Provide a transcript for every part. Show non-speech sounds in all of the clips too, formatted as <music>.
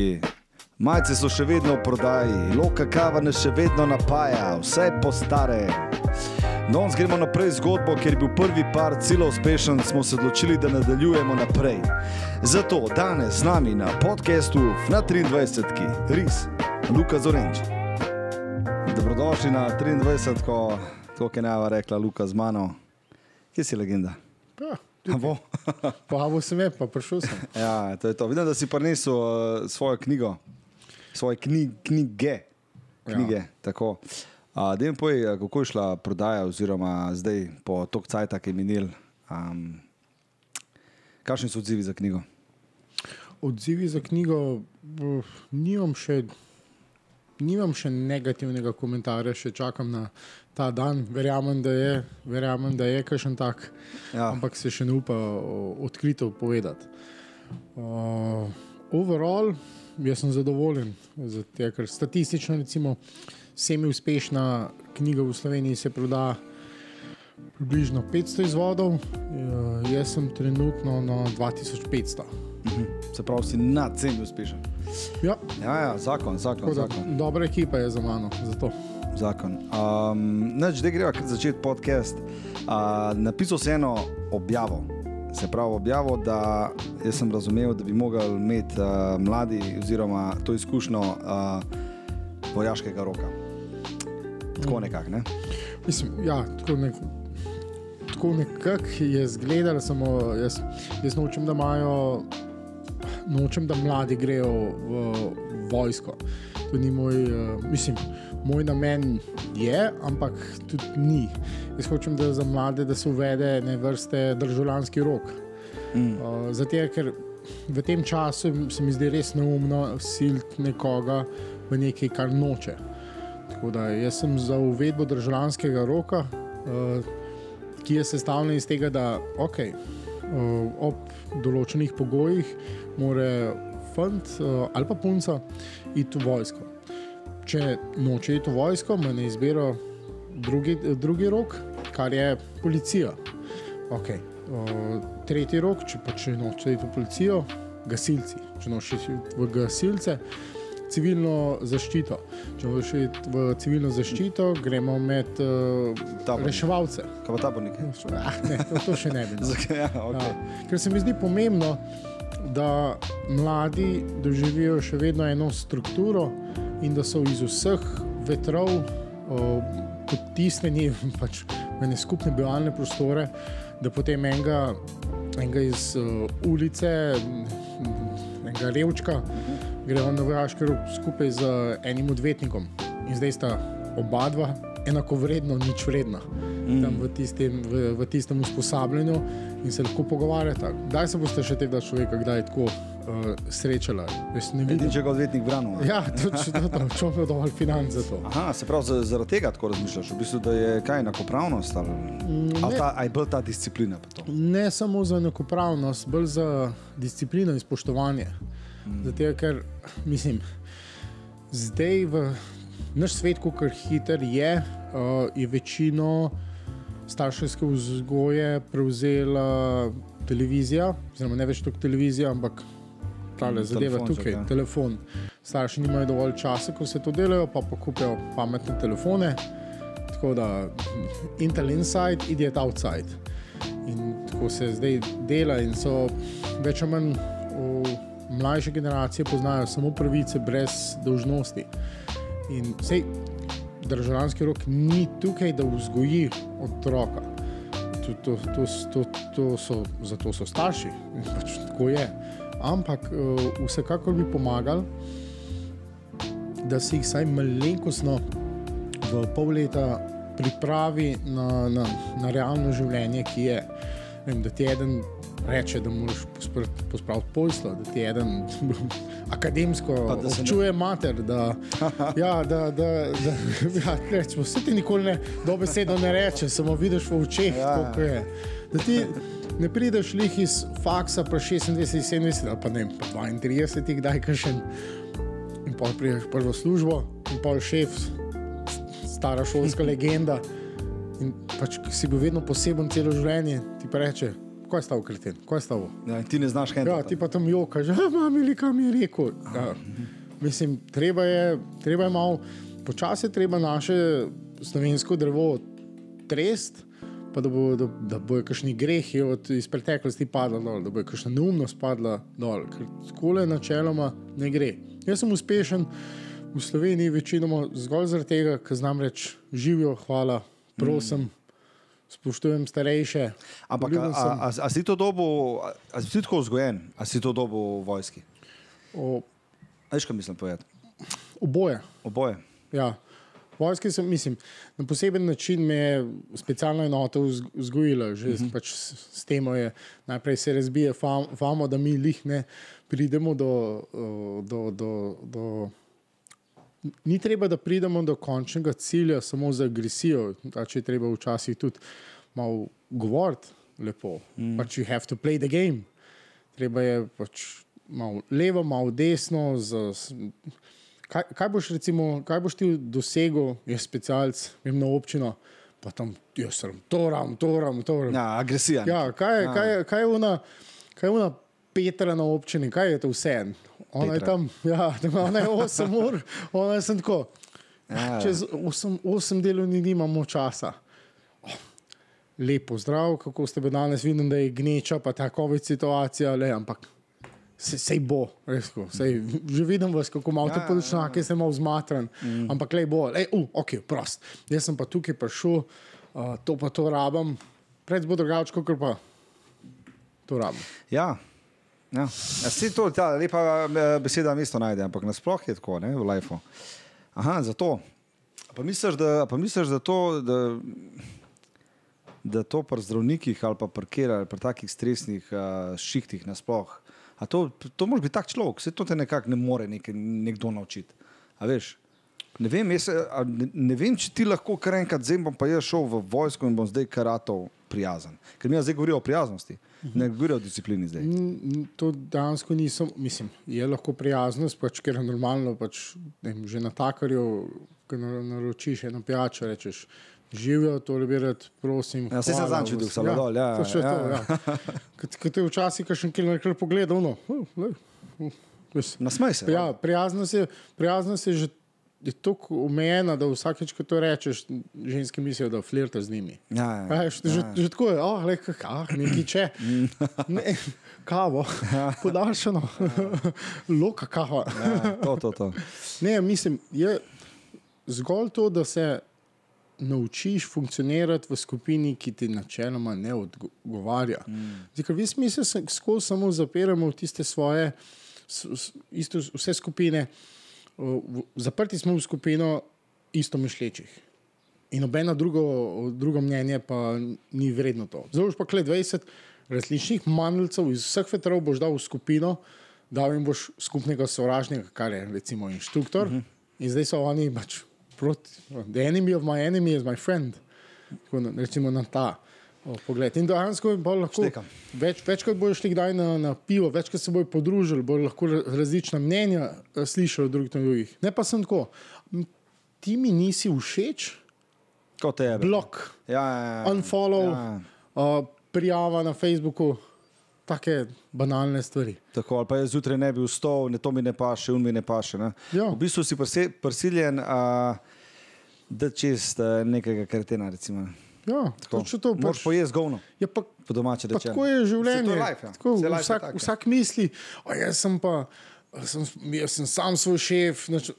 Je. Majce so še vedno v prodaji, loka kava nas še vedno napaja, vse je po stare. Danes gremo naprej z zgodbo, ker je bil prvi par zelo uspešen, smo se odločili, da nadaljujemo naprej. Zato danes z nami na podkastu na 23. Ris, Luka Zorenč. Dobrodošli na 23. ko tako je Nava rekla, Luka z mano. Kje si legenda? Ja, <laughs> Povabil sem je, pa prišel sem. <laughs> ja, to je to. Vidim, da si prinesel uh, svojo knjigo, svoje kni, knjige. knjige ja. uh, da mi povej, uh, kako je šla prodaja, oziroma zdaj po tok cajt, ki je minil. Um, kakšni so odzivi za knjigo? Odzivi za knjigo, uh, nimam še, nimam še negativnega komentarja, še čakam na ta dan. Verjamem, da je, verjamem, da je kakšen tak, Ja. ampak se še ne upa odkrito povedati. Uh, overall, jaz sem zadovoljen, zato, ker statistično, recimo, semi uspešna knjiga v Sloveniji se proda. Približno 500 izvodov, eh, jaz sem trenutno na 2500. Se pravi, si nad cen uspešen. Ja, Ja, ja, zakon, zakon, tako da, zakon. dobra ekipa je za mano. Zato. Zakon. Um, Neč, da greva začeti podcast. Uh, napisal sem eno objavo. Se pravi, objavo, da sem razumel, da bi mogli imeti uh, mladi, oziroma to izkušnjo uh, vojaškega roka. Tako nekako, ne? Mislim, ja, tako nek, tako nekako je zgledalo, samo jaz, jaz nočem, da imajo, nočem, da mladi grejo v vojsko. To ni moj, uh, mislim, moj namen je, ampak tudi ni. Jaz hočem, da za mlade da se uvede ne vrste državljanski rok. Mm. Uh, zato, ker v tem času se mi zdi res neumno siliti nekoga v nekaj, kar noče. Tako da jaz sem za uvedbo državljanskega roka, uh, ki je sestavljen iz tega, da okay, uh, ob določenih pogojih mora fant uh, ali pa punca iti v vojsko. Če noče iti v vojsko, ima na izbiro drugi, drugi rok, kar je policija. Okay. Uh, tretji rok, če pa če noče iti v policijo, gasilci. Če noče iti v gasilce, civilno zaščito. Če hočeš iti v civilno zaščito, gremo med uh, Tabornike. reševalce. Kaj pa ta bo nekaj? Ah, ne, to, to še ne bi. no. <laughs> Zakaj? Ja, okay. Ja, ker se mi zdi pomembno, da mladi doživijo še vedno eno strukturo in da so iz vseh vetrov o, potisnjeni pač v ene skupne bivalne prostore, da potem enega, enega iz uh, ulice, enega revčka, grejo na vojaški rok skupaj z enim odvetnikom. In zdaj sta oba dva enako vredno, nič vredna. Mm. Tam v tistem, v, v tistem usposabljanju in se lahko pogovarjata. Kdaj se boste še tega človeka, kdaj tako uh, srečala? Jaz ne vidim. Edini, če ga odvetnik branil. ne? Ja, točno to, če imamo dovolj financ za to. Aha, se pravi, za- zaradi tega tako razmišljaš, v bistvu, da je kaj enakopravnost ali, ali, ta, ali je bolj ta disciplina. Ne samo za enakopravnost, bolj za disciplino in spoštovanje. Mm. Zato, ker mislim, zdaj v naš svet, kako hiter je, uh, je večino starševske vzgoje prevzela televizija, oziroma ne več toliko televizija, ampak tale Mm, zadeva telefonček, tukaj, ja. telefon. Starši nimajo dovolj časa, ko se to delajo, pa pa kupijo pametne telefone. Tako da Intel inside, idiot outside. In tako se zdaj dela, in so več ali manj mlajše generacije poznajo samo pravice, brez dolžnosti. In sej, državljanski rok ni tukaj, da vzgoji otroka. To, to, to, to, to so, zato so starši, in pač tako je. Ampak uh, vsekakor bi pomagali, da se jih vsaj malenkostno v pol leta pripravi na, na, na realno življenje, ki je. Vem, da ti eden reče, da moraš pospr- pospraviti posla, da ti eden <laughs> akademsko Pa da se ne- občuje mater. Da, ja, da, da, da, <laughs> ja, rečemo, vse ti nikoli ne dobesedno ne reče, samo vidiš v očeh, Ja. ja. kako je. Da ti ne prideš lih iz faksa, pa 26, 27, ali pa ne, pa 32, kdaj kašen. In pa prideš v prvo službo, in pa šef, stara šolska <laughs> legenda. In pač si bil vedno poseben celo življenje, ti pa reče, kaj je stavo kreten, kaj je stavo. Ja, ti ne znaš kaj. Ja, ti pa tam jokaš, že imam ali kam je rekel. Ja. Mislim, treba je, treba je malo, počasi je treba naše slovensko drevo trest, pa da, bo, da, da bojo kakšni grehi od, iz preteklosti padli dol, da bo kakšna neumnost padla dol, ker skole načeloma ne gre. Jaz sem uspešen v Sloveniji večinoma zgolj zaradi tega, ker znam reči živijo, hvala, prosim. Mm. Spoštujem starejše. Ampak, a, a, a, a si to dobo, a, a si tako vzgojen, a si to dobo v vojski? O, Veš, kaj mislim povedati? oboje. Oboje. Ja. Vojske sem, mislim, na poseben način me je specialna enota vzg- vzgojila, že uh -huh. pač s, tem je. Najprej se razbije fam, famo, da mi lih ne pridemo do, do, do, do. Ni treba, da pridemo do končnega cilja samo z agresijo, pač je treba včasih tudi malo govoriti lepo. Mm. Pač you have to play the game. Treba je pač malo levo, malo desno. Z, kaj, kaj, boš recimo, kaj boš ti dosegel, je specialc, vem na občino, pa tam jaz sem to ram, to ram, to ram. Ja, agresija. Ja, kaj, je- kaj, kaj je ona, kaj je ona Petra na občini, kaj je to vse? Ona je Petra. tam, ja, ona je 8 ur, ona je sem tako. Ja. Čez 8, 8 delovnih dni imamo časa. Oh, Lepo zdrav, kako ste bili danes, vidim, da je gneča, pa ta COVID situacija, le, ampak se, sej bo, res. tako, Sej, že vidim vas, kako malo te Ja, podočnjake, ste malo zmatran, mm. ampak le bo, le, uh, ok, prost. Jaz sem pa tukaj prišel, uh, to pa to rabim, pred bo drugače, kot pa to rabim. Ja. Ja. Ja, si to, ta lepa eh, beseda mesto najde, ampak nasploh je tako, ne, v lifeu. Aha, zato. Pa misliš, da, pa misliš, da to, da, da to pri zdravnikih ali pa kjer ali pri takih stresnih uh, šihtih nasploh, a to, to može biti tak človek, se to te nekako ne more nek, nekdo naučiti. A veš? Ne vem, jaz, a ne, ne vem, če ti lahko kar enkrat bom pa jaz šel v vojsko in bom zdaj karatov prijazen. Ker mi zdaj govorijo o prijaznosti, ne govorijo o disciplini zdaj. To dejansko nisem, mislim, je lahko prijaznost, pač, ker je normalno, pač, ne vem, že na takarju, na- naročiš eno pijačo, rečeš, živijo, to lebirati, prosim. Ja, sem hvala, zadnjič videl vas- Salvador, ja, to še ja. to, ja. Ko te včasih kakšen kilometr pogledal, no, uh, uh, veš. Nasmej se. Ja, prijaznost je, prijaznost je že je tako omejena, da vsakeč, ko to rečeš, ženske mislijo, da flirta z njimi. Ja, ja, Ja, že, že, že tako je, oh, le, ah, nekaj če. <laughs> Ne, kavo, podaljšano, <laughs> loka kava. ja, to, to, to. <laughs> Ne, mislim, je zgolj to, da se naučiš funkcionirati v skupini, ki ti načeloma ne odgovarja. Mm. Zdaj, ker vi smisel se skozi samo zapiramo v tiste svoje, s, s, isto, vse skupine. Zaprti smo v skupino isto mišlečih. In nobeno drugo, drugo mnenje pa ni vredno to. Zdaj boš pa kle 20 različnih manjcev iz vseh vetrov boš dal v skupino, dal jim boš skupnega sovražnika, kar je recimo inštruktor. Uh -huh. In zdaj so oni pač proti. The enemy of my enemy is my friend. Tako, recimo na ta o, pogled. In dejansko bo lahko Štekam. več, večkrat bojo šli kdaj na, na pivo, večkrat se bojo podružili, bojo lahko ra- različna mnenja eh, slišali od drugih drugih. Ne pa sem tako. "M, Ti mi nisi všeč, Kot tebe. blok, Ja, ja, ja. unfollow, Ja. uh, prijava na Facebooku, take banalne stvari. Tako, ali pa jaz zjutraj ne bi vstal, ne to mi ne paše, un mi ne paše. Ne? Ja. V bistvu si prisiljen, uh, da čist uh, nekega kretena. Recimo. Ja, Tako. to Moraš pač. pojesti govno, Ja, pa, po domače rečeno. tako je življenje. Life, ja. tako, je vsak, tak, vsak misli, "O, jaz sem pa. Sem, jaz sem sam svoj šef, nač,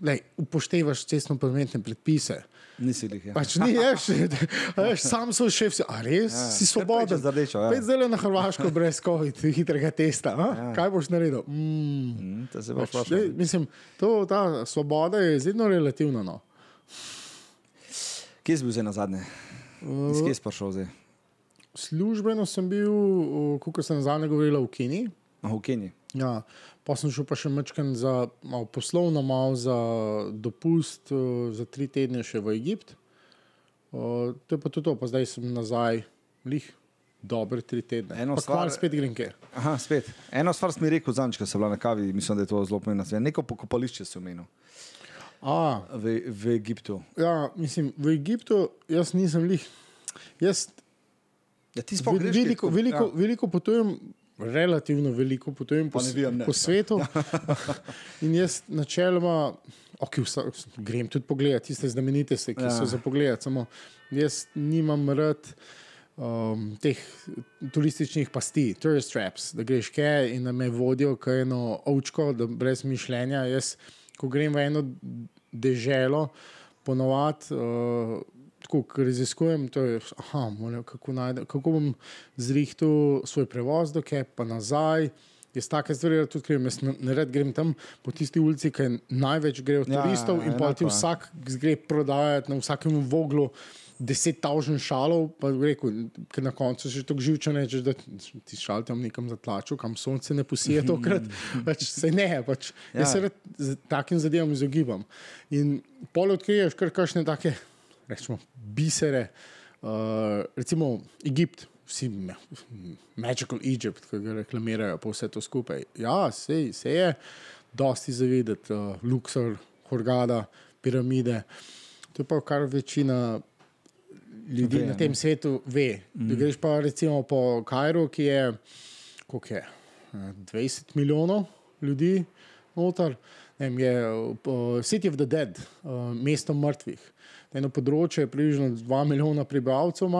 lej, upoštevaš cestno-prometne predpise. Nisi jih. Ja. Pač ni, veš, veš, <laughs> sam svoj šef, si, a res ja, si svoboden. pečeš z rdečo, ja. Zdaj na Hrvaško brez COVID, <laughs> hitrega testa. Ja. Kaj boš naredil? Mm, Mm, to se boš pač, lej, mislim, to, ta svoboda je zelo relativna. No. Kje si bil zdaj na zadnje? Iz kje si prišel zdaj? Službeno sem bil, kot sem zadnje govorila, v Keniji. Ah, v Keniji. Ja, pa sem šel pa še mečken za malo poslovno, malo za dopust, eh, za tri tedne še v Egipt. Uh, to je pa tudi to, pa zdaj sem nazaj, lih, dobre tri tedne. Eno pa stvar- spet grem kje. Aha, spet. Eno stvar si mi rekel zadnjič, ko sem bila na kavi, mislim, da je to zelo pomembno. Neko pokopališče si omenil A, v, v Egiptu. ja, mislim, v Egiptu jaz nisem lih. Jaz Ja, ti sploh greš veliko, kaj- veliko, ja. veliko potujem, relativno veliko potujem po, Pa ne ne. po svetu. <laughs> In jaz načeloma, okay, vsa, grem tudi pogledat tiste znamenitosti, ki ja. so Ja. za pogled. Samo jaz nimam rad um, teh turističnih pasti, tourist traps, da greš kaj in da me vodijo kot eno ovčko, da brez mišljenja. Jaz, ko grem v eno deželo, ponovadi. Uh, Tako, ko raziskujem, to je, aha, moram, kako, najde, kako bom zrihtel svoj prevoz do Kep, pa nazaj. Jaz take stvari rad tudi grem, jaz ne, ne rad grem tam po tisti ulici, ki največ gre od Ja, turistov in pa ti je. vsak gre prodajati na vsakem voglu. Deset tavžen šalov, pa rekel, ker na koncu že tako živčen rečeš, da ti šal tam nekam zatlačil, kam sonce ne posije tokrat. <laughs> pač se ne, pač, ja. jaz se rad takim zadevam izogibam. In pol odkriješ kar kakšne take, rečemo, bisere, uh, recimo Egipt. Vsi Magical Egypt, ki ga reklamirajo, pa vse to skupaj. Ja, se, se je, dosti zavedati, uh, Luxor, Horgada, piramide. To je pa kar večina ljudi Ve, na ne. tem svetu ve. Mm. Da greš pa recimo po Kajru, ki je, koliko je eh, 20 milijonov ljudi noter. Ne vem, je uh, City of the Dead, uh, mesto mrtvih. Eno področje je približno 2 milijona prebivalcev,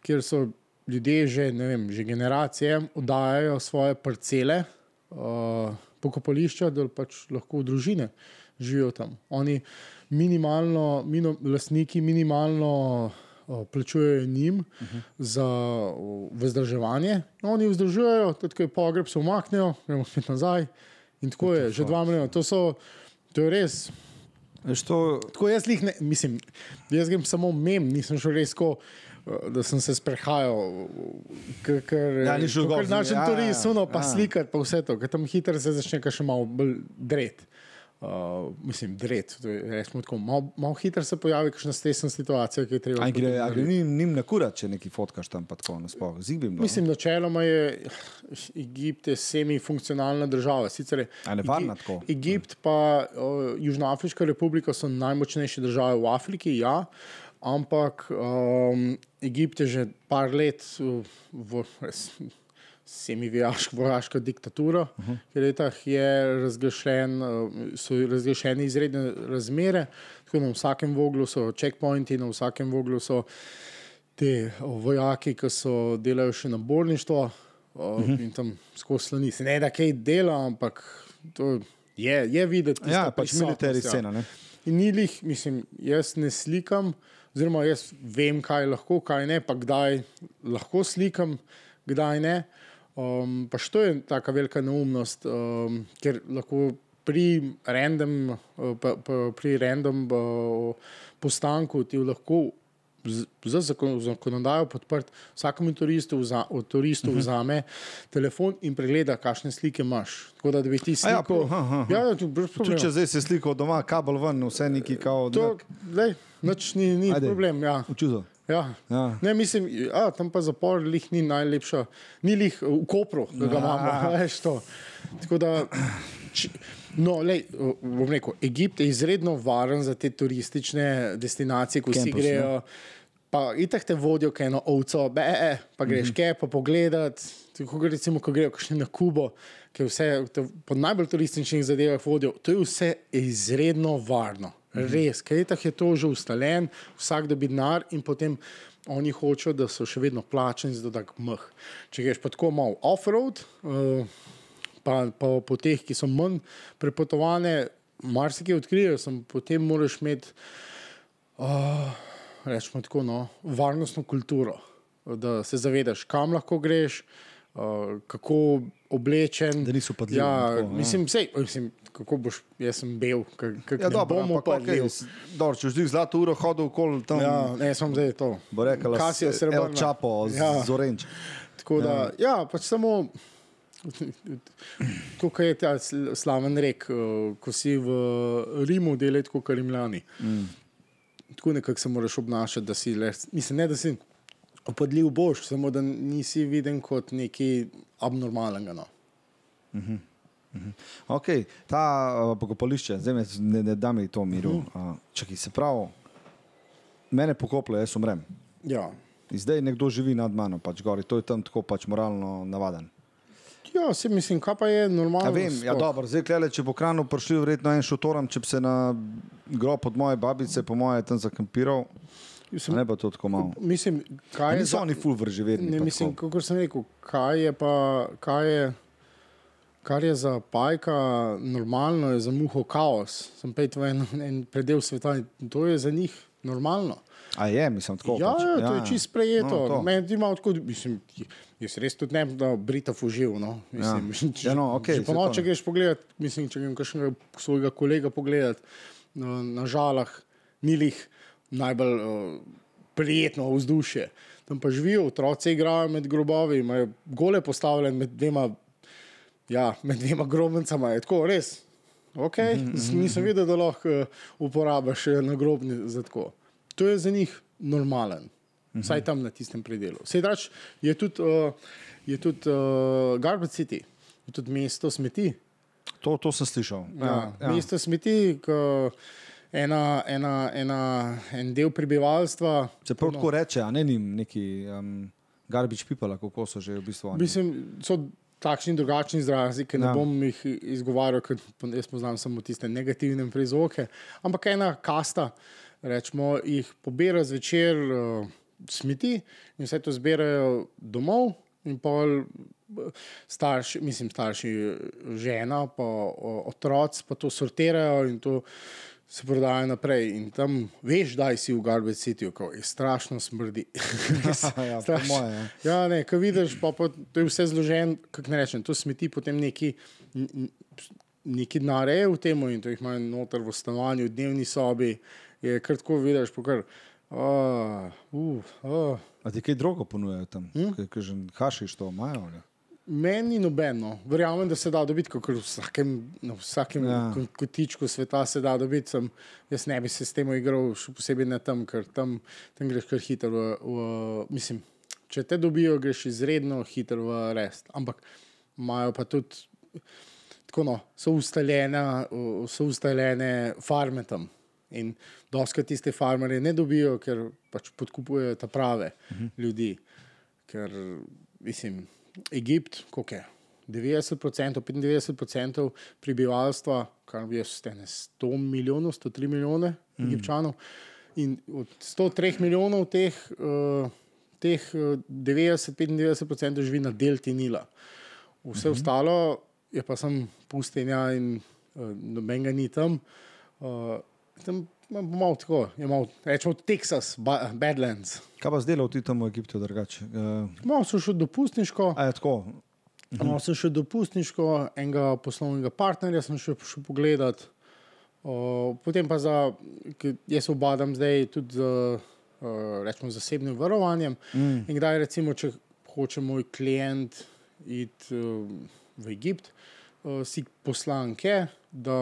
kjer so ljudje že, ne vem, že generacije oddajajo svoje parcele, uh, pokopališča, da pač lahko družine živijo tam. Oni minimalno, mino, lastniki minimalno plačujejo njim uh -huh. za vzdrževanje, oni vzdržujejo, tudi ko je pogreb, se umaknejo, gremo spet nazaj. In tako je, že dva milijona. To, so, to je res. Veš, to, Tako jaz jih ne, mislim, jaz grem samo mem, nisem šel res tako, da sem se sprehajal, ker- Ja, ni šel gor ker z- našem ja, no, pa ja. slikati, pa vse to, ker tam hitro se začne še malo bolj dret. Uh, mislim, je, recimo tako, malo, malo hitro se pojavi kakšna stresna situacija, ki je treba. a gre, potem a gre narediti. njim, njim na kurat, če neki fotkaš tam pa tako nasploh. Zibim. No. Mislim, načeloma je Egipt je semi-funkcionalna država. Sicer je A nevarna Egi- tako? Egipt pa uh, Južnoafriška republika so najmočnejše države v Afriki, ja, ampak um, Egipt je že par let uh, v res, semi-vojaška diktatura, uh -huh. ker letah je razglašen, uh, so razglašene izredne razmere, tako na vsakem voglu so checkpointi, na vsakem voglu so te o, vojaki, ki so delajo še na bolništvo uh -huh. in tam skozi slani. Se ne da kaj dela, ampak to je, je videti. Ja, pač prisotnost, military scena, ne. In ni lih, mislim, jaz ne slikam, oziroma jaz vem, kaj lahko, kaj ne, pa kdaj lahko slikam, kdaj ne. Um, pa što je tako velika neumnost, um, ker lahko pri random, uh, pa, pa, pri random uh, postanku ti lahko z- zakon, zakonodajo podprt vsakemu turistu, vza, od turistov vzame telefon in pregleda, kakšne slike imaš. Tako da, da bi ti A ja, sliko. prav, aha, aha. ja, ja, Tudi če zdaj se sliko doma, kabel ven, vse neki kao. To, lej, nič ni, ni Ajde. problem. Ja. Čudo. Ja. Ja. Ne, mislim, a, tam pa zapor lih ni najlepša, ni lih v Kopru, da ga Ja. imamo. Veš to. Tako da, či, no, lej, bom rekel, Egipt je izredno varen za te turistične destinacije, ko Campus, grejo. Pa itak te vodijo, kaj eno ovco, be, e, pa greš mm -hmm. kaj, pa pogledat. Tako recimo, ko grejo kakšni na Kubo, ki vse po najbolj turističnih zadevah vodijo, to je vse izredno varno. Res, kaj itak je to že ustaljen, vsak dobi denar in potem oni hočejo, da so še vedno plačeni za tak mh. Če greš pa tako malo off-road, uh, pa, pa po teh, ki so manj prepotovane, marsikaj odkrijejo, sem potem moraš imeti uh, rečemo tako, no, varnostno kulturo, da se zavedaš, kam lahko greš, uh, kako oblečen. Da niso padljivi, Ja, tako, ja. mislim, sej, mislim, kako boš, jaz sem bel, kako Ja, ne dobro, bomo ampak padli. okay, dobro, če ždiš zlato uro hodil okoli tam, Ja, ne, sem zdaj to. bo rekel, Kasija El srebrna. Čapo Ja. ja. z Orenč. Tako da, ja, ja pač samo. Kot je ta sl- slaven rek, eh, ko si v Rimu delaj kot Rimljani. Mm. Tako nekako se moraš obnašati, da si le, mislim, ne da si opadljiv boš, samo da nisi viden kot nekaj abnormalnega. No. Okay, ta uh, pokopališče, zdaj me ne, ne da mi to miru. Uh, čakaj, se pravi, mene pokoplje, jaz umrem. Ja. In zdaj nekdo živi nad mano, pač gori, to je tam tako pač moralno navaden. Ja, se mislim, kaj pa je normalno. Ja, vem, ja, dobro, zdaj klele, če bo krano prišli, verjetno en šotoram, če bi se na grob od moje babice, po moje, tam zakampiral, Mislim, ne pa to tako malo. mislim, kaj je Niso za- oni full vrživerni. Ne, mislim, kot sem rekel, kaj je pa, kaj je, kar je za pajka normalno, je za muho kaos. Sem pet v en, en predel sveta in to je za njih normalno. A je, mislim, tako. Ja, pač. ja, to je čisto sprejeto. No, to. No, Meni ima tako, mislim, jaz res tudi ne bi da Brita fužil. No. Mislim, Ja, no, okej, že po saj to noči greš pogledat, mislim, če grem kakšnega svojega kolega pogledat na, na žalah, milih, najbolj uh, prijetno vzdušje. Tam pa živijo, otroci igrajo med grobovi, imajo gole postavljene med dvema, ja, med dvema grobnicama. Je tako res. Okay. Nisem vedel, da lahko uh, uporabiš eh, nagrobni za tako. To je za njih normalen, vsaj tam na tistem predelu. Sedrač je tudi, uh, je tudi uh, Garbage City, je tudi mesto smeti. To, to sem slišal. Ja, ja. Mesto smeti, ko ena, ena, ena, en del prebivalstva. Se prav tako reče, a ne njim neki um, garbage people, kako so že v bistvu oni. Mislim, so takšni drugačni izrazi, ki ne Ja. bom jih izgovarjal, ker jaz poznam samo tiste negativne prizvoke. Ampak ena kasta, rečemo, jih pobira zvečer uh, smeti in vse to zbirajo domov. In pol starši, mislim, starši, žena, pa otroci, pa to sortirajo in to se prodaja naprej. In tam veš, da si v Garbage Cityju, ko je strašno smrdi. <laughs> <laughs> Ja, po strašno. moje, ja. Ja, ne, ko vidiš, pa, pa to je vse zloženo, kako ne rečem, to smeti potem neki. Neki nareje v tem, in to jih imajo noter v stanovanju, v dnevni sobi, je kar tako vidiš, pa kar. Uh, uh, uh. A ti kaj drugo ponujajo tam? Hm? Kaj, kaj že hašiš to, imajo? ali? Meni nobeno, verjamem, da se da dobiti, kot v vsakem, na vsakem Ja. kotičku sveta se da dobiti. Sem, jaz ne bi se s tem igral, še posebej ne tam, ker tam, tam greš kar hitro. V, v, mislim, če te dobijo, greš izredno hitro v rest. Ampak imajo pa tudi, tako no, so ustaljene, uh, so ustaljene farme tam. In doskrat tiste farmerje ne dobijo, ker pač podkupujejo ta prave uh -huh. ljudi. Ker, mislim, Egipt, koliko je? 90%, 95% prebivalstva, kar jaz stene 100 milijonov, 103 milijone mm. egipčanov. In od 103 milijonov teh, uh, teh uh, 90-95% živi na delti Nila. Vse mm -hmm. ostalo je pa sem pustinja in uh, noben ga ni tam. Uh, tam malo tako, je malo, rečemo, Texas, ba, Badlands. Kaj pa zdaj delal ti tam v Egiptu drugače? Uh, Malo so še dopustniško. a je tako? No, sem še dopustniško, enega poslovnega partnerja sem še, še pogledat. O, potem pa za, jaz obadam zdaj tudi z uh, rečemo, zasebnim varovanjem. Mm. In kdaj, recimo, če hoče moj klient iti uh, v Egipt, uh, si poslanke, da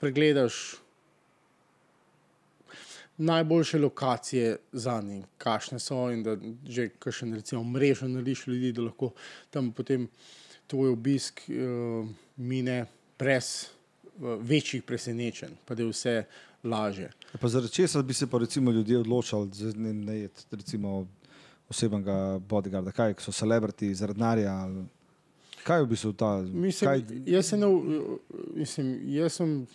pregledaš najboljše lokacije za njih, kakšne so, in da že kakšen, recimo, mrežo narediš ljudi, da lahko tam potem tvoj obisk uh, mine brez uh, večjih presenečenj, pa da je vse laže. Pa zaradi česa bi se pa recimo ljudje odločali, da ne, ne jed recimo osebnega bodyguarda, kaj so celebrity zaradi narja? ali- Kaj je v bistvu ta? Mislim, kaj, jaz, se ne, mislim, jaz sem.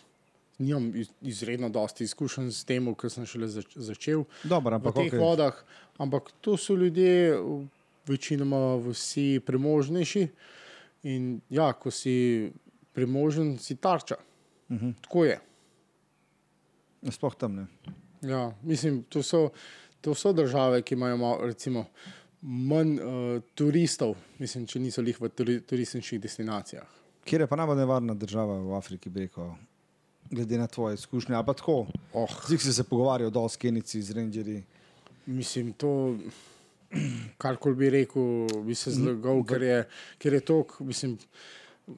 Nimam iz- izredno dosti izkušenj s tem, ker sem šele zač začel Dobro, v ampak teh okej. okay. vodah, ampak to so ljudje, večinoma vsi premožnejši. In ja, ko si premožen, si tarča. Uh Mhm. -huh. Tako je. Sploh tam ne. Ja, mislim, to so, to so države, ki imajo malo, recimo, manj uh, turistov, mislim, če niso jih v turi, turističnih destinacijah. Kjer je pa najbolj nevarna država v Afriki, bi rekel, glede na tvoje izkušnje? Pa tako, Oh, zdaj si se pogovarjal dol s Kenici, z Rangerji. mislim, to, karkoli bi rekel, bi se zlagal, ker je, ker je to, mislim.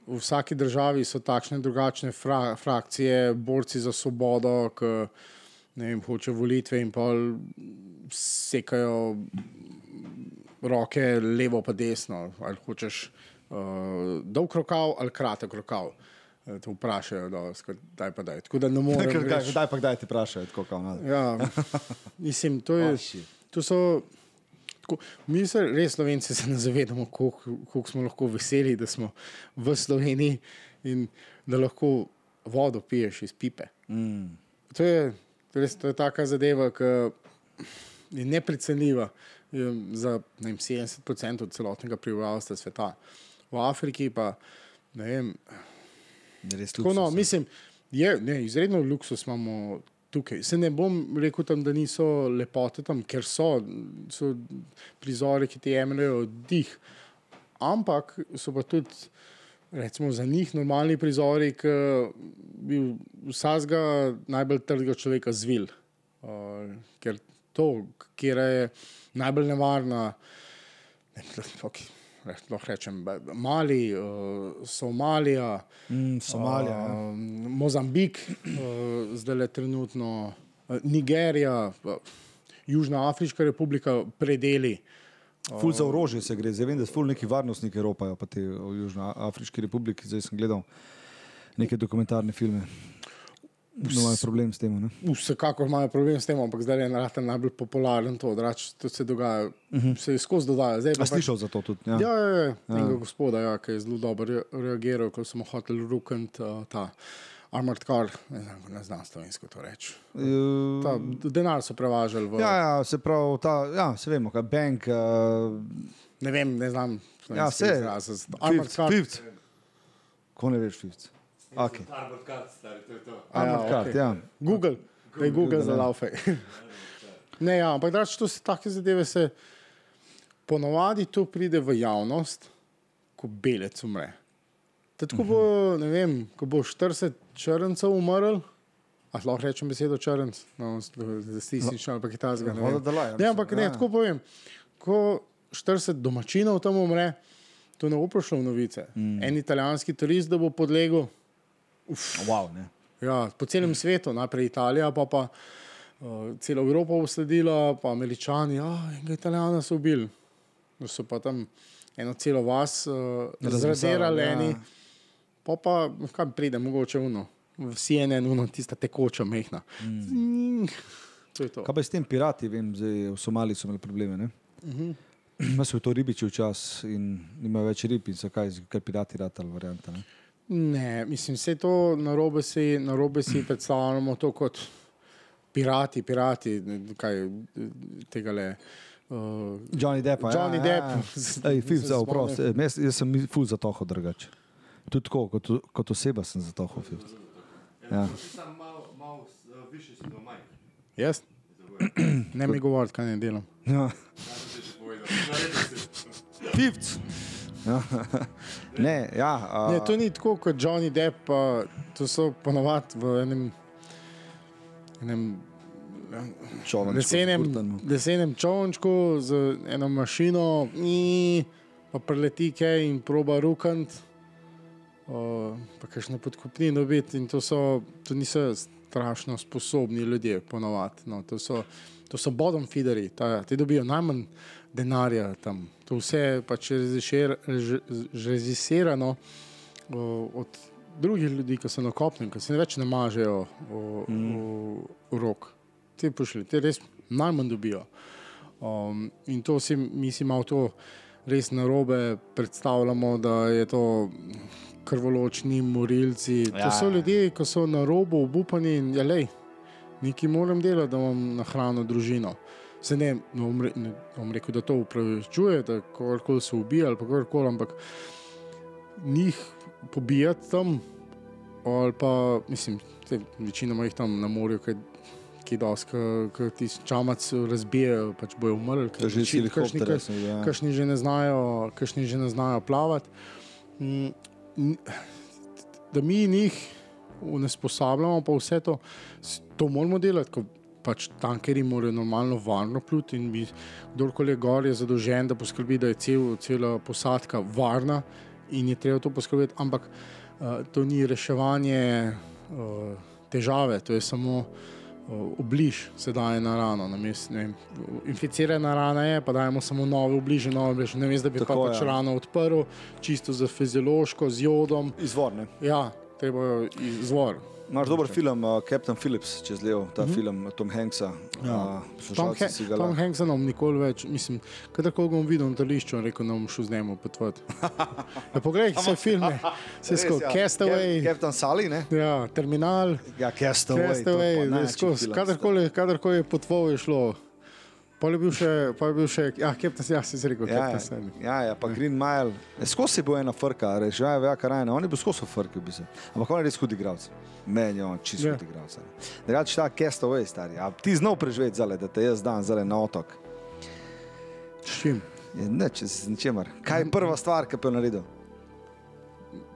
V vsaki državi so takšne in drugačne fra, frakcije, borci za svobodo, ki vem, hoče volitve in pa sekajo roke levo pa desno. Ali hočeš uh, dolg rokav ali kratek rokav. Eh, Te vprašajo, da je pa daj. Tako da ne morem. Kar- kdaj- Kdaj pa kdaj ti vprašajo, tako kao nada. Ja, <laughs> mislim, to, je, Oh, to, so, Tako, mi se res, slovenci, se ne zavedamo, koliko koliko smo lahko veseli, da smo v Sloveniji in da lahko vodo piješ iz pipe. Mm. To je, to je, res, to je taka zadeva, ki je neprecenljiva za ne vem, 70% celotnega prebivalstva sveta. V Afriki pa ne vem. Je Tako, no, ja. mislim, je, ne, izredno luksus imamo tukaj. Se ne bom rekel, tam, da niso lepote tam, ker so, so prizori, ki ti jemljajo dih. Ampak so pa tudi, recimo, za njih normalni prizori, ki bi vsakega najbolj trdega človeka zvil. Uh, ker to, kjer je najbolj nevarna, ne, <laughs> okay, lahko rečem, Mali, uh, Somalija. Mm, Somalija. ja. Uh, Mozambik, uh, zdaj le trenutno, uh, Nigerija, uh, Južna Afriška republika, predeli. Ful za orožje se gre, zdaj vem, da so ful neki varnostniki ropajo, pa te v Južnoafriški republiki, zdaj sem gledal neke dokumentarne filme. No, imajo problem s tem. Ne? Vsekakor imajo problem s tem, ampak zdaj je narata najbolj popularen to, to se dogaja, uh -huh. se skozi dogaja. Zdaj, Mhm. A slišal za to tudi? Ja. Ja, ja, ja, enega gospoda, ja, ki je zelo dobro re- reagiral, ko smo hoteli rukati uh, ta armored car, ne znam, ne znam slovensko to reči. Uh, Ta, denar so prevažali v, ja, ja, se pravi, ta, ja, se vemo, kaj bank. Uh, ne vem, ne znam. ja, vse. izraz. Armored car. fifth. Ko ne veš, fifth. Okay. Arbor kart, stari, to je to. Armored card, okej. ja. Google, da je Google za laufe. <laughs> ne, ja, ampak drač, to se take zadeve se ponovadi to pride v javnost, ko belec umre. Tako bo, ne vem, ko bo 40 črncev umrl, a lahko rečem besedo črnc, no, statistično ali pa kitajskega. ne vem. Voda da laja, Ne, ampak ne, ja. tako povem. Ko 40 domačinov tam umre, to ne bo prišlo v novice. Mm. En italijanski turist, da bo podlegel. Wow, ne. Ja, po celem svetu, najprej Italija, pa pa uh, celo Evropo bo sledila, pa Američani, ja, enega Italijana so ubili. No, So pa tam eno celo vas uh, Razmesali, zradirali, ja. eni, pa pa kam pride, mogoče uno, v CNN, uno, tista tekoča mehna. Mm. To je to. Kaj pa s tem pirati, vem, zdaj v Somaliji so imeli probleme. Ne? Uh -huh. So to ribiči včasih in nimajo več rib in so kaj, kaj pirati ratali varianta. Ne? Ne, mislim, vse to narobe si, narobe si predstavljamo to kot pirati, pirati, kaj tega le. Uh, Johnny Depp. Johnny Depp. Ja. Ej, fif Se za oprost. Ej, Jaz, jaz sem ful za toho drugače. Tudi tako, kot, kot oseba sem za toho fif. Ja. Sam malo, malo uh, više si do majk. Jaz? Ne mi govoriti, kaj ne delam. Ja. Ja, sem si. Fifc. <laughs> Ne, ja. A, Ne, to ni tako kot Johnny Depp, pa to so ponovadi v enem, enem čolničku, lesenem, kurtanu. lesenem čovnčku z eno mašino, in pa preleti kaj in proba rukant, uh, pa kakšno podkupnino dobiti. In to, so, to niso strašno sposobni ljudje, ponovadi. No, to, so, to so bottom feederi, ta, ti dobijo najmanj denarja tam. To vse je pač režisirano od drugih ljudi, ki so na kopnem, ki se več ne mažejo v, v, v rok. Ti pošli, ti res najmanj dobijo. Um, in to si mi si malo to res narobe predstavljamo, da je to krvoločni morilci. Ja. To so ljudje, ki so na robu obupani in je lej, nekaj moram delati, da imam na hrano družino. Se ne, ne bom re- ne bom rekel, da to upravičuje, da kogarkoli se ubija ali kakorkoli, ampak njih pobijati tam, ali pa mislim, te, večinoma jih tam na morju, kaj, ki dosti, ki ti čamac razbijajo, pač bojo umrli. ker že sem videl, ja. Kakšni že ne znajo, kakšni že ne znajo plavati. Da mi njih unesposabljamo, pa vse to, to moramo delati. Ko pač tankeri morajo normalno varno pluti in bi kdorkoli je gor je zadolžen, da poskrbi, da je cel, cela posadka varna in je treba to poskrbeti. Ampak uh, to ni reševanje uh, težave, to je samo obliž, se daje na rano. Namest, vem, inficirana rana je, pa dajemo samo nove obliže, nove obliže. Ne vem, da bi pa Tako, pač ja. rano odprl, čisto za fiziološko, z jodom. Izvorne. Ja, treba izvor. Imaš dober film, uh, Captain Phillips, čez levo, ta mm -hmm. film Tom Hanksa. Mhm. Ja. Uh, Tom, ga Tom lahko- Hanks nam nikoli več, mislim, kadarkoli ga bom videl na tališču, rekel, bom šel z njim potovati. <laughs> Ja, poglej, vse filme, <laughs> vse Res, skozi, ja. Castaway, Cap- Captain Sully, ne? ja, Terminal, Ja, Castaway. Castaway, največji skozi, kadarkoli, kadarkoli je potoval, je šlo. Pa je bil še, pa je bil še, ja, Captain, ja, si rekel, Ja, Captain ja, ja, ja, pa Green Mile. E, Skozi je bil ena frka, reži, ja, ja, karajna, on je bil skozi v frki, v bistvu. Ampak on je res hud igralec. Meni je on čisto Ja. hud igralec. Drugače ta Castaway, stari. A ti znal preživeti zale, da te jaz dan zale na otok. S čim? Je Nič, z ničemer. Kaj je prva stvar, ki bi jo naredil?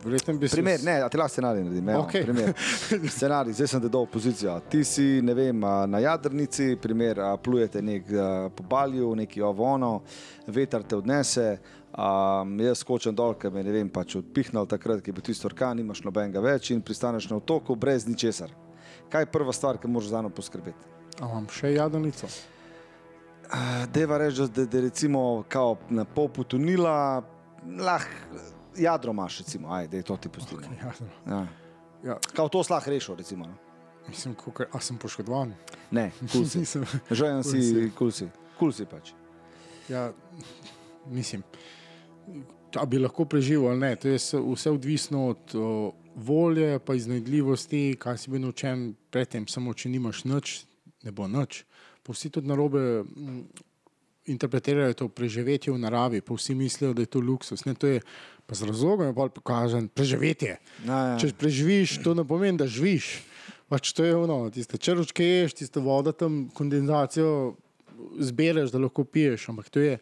Verjetno bi se. Primer, ne, a ti lahko scenarij naredim. evo, Okej. primer. <laughs> Scenarij, zdaj sem te dal v pozicijo. Ti si, ne vem, na jadrnici, primer, a, plujete nek a, po balju, neki ovono, veter te odnese. Um, jaz skočim dol, ker me ne vem, pač odpihnal takrat, ki je bil tisti orkan, nimaš nobenega več in pristaneš na otoku brez ničesar. Kaj je prva stvar, ki moraš za njo poskrbeti? Imam še jadrnico? Uh, Deva reči, da, da recimo kao na pol potonila, lahko jadro imaš, recimo, ajde, da je to ti no. Jadro. Ja. Ja, Kao to slah rešil, recimo. No. mislim, kukaj, a sem poškodovan. Ne. <laughs> Nisem. Želim Kul si, kul si. Kul si pač. Ja, mislim, da bi lahko preživel ali ne. To je vse- odvisno od o, volje, pa iznajdljivosti, kaj si bil naučen predtem. Samo če nimaš nič, ne bo nič. Pa vsi tudi narobe interpretirajo to preživetje v naravi, pa vsi mislijo, da je to luksus. Ne, to je pa z razlogom je bolj pokažen preživetje. Ja, ja. Če preživiš, to ne pomeni, da živiš. Pač to je ono, tiste črčke ješ, tiste voda tam, kondenzacijo zbereš, da lahko piješ. Ampak to je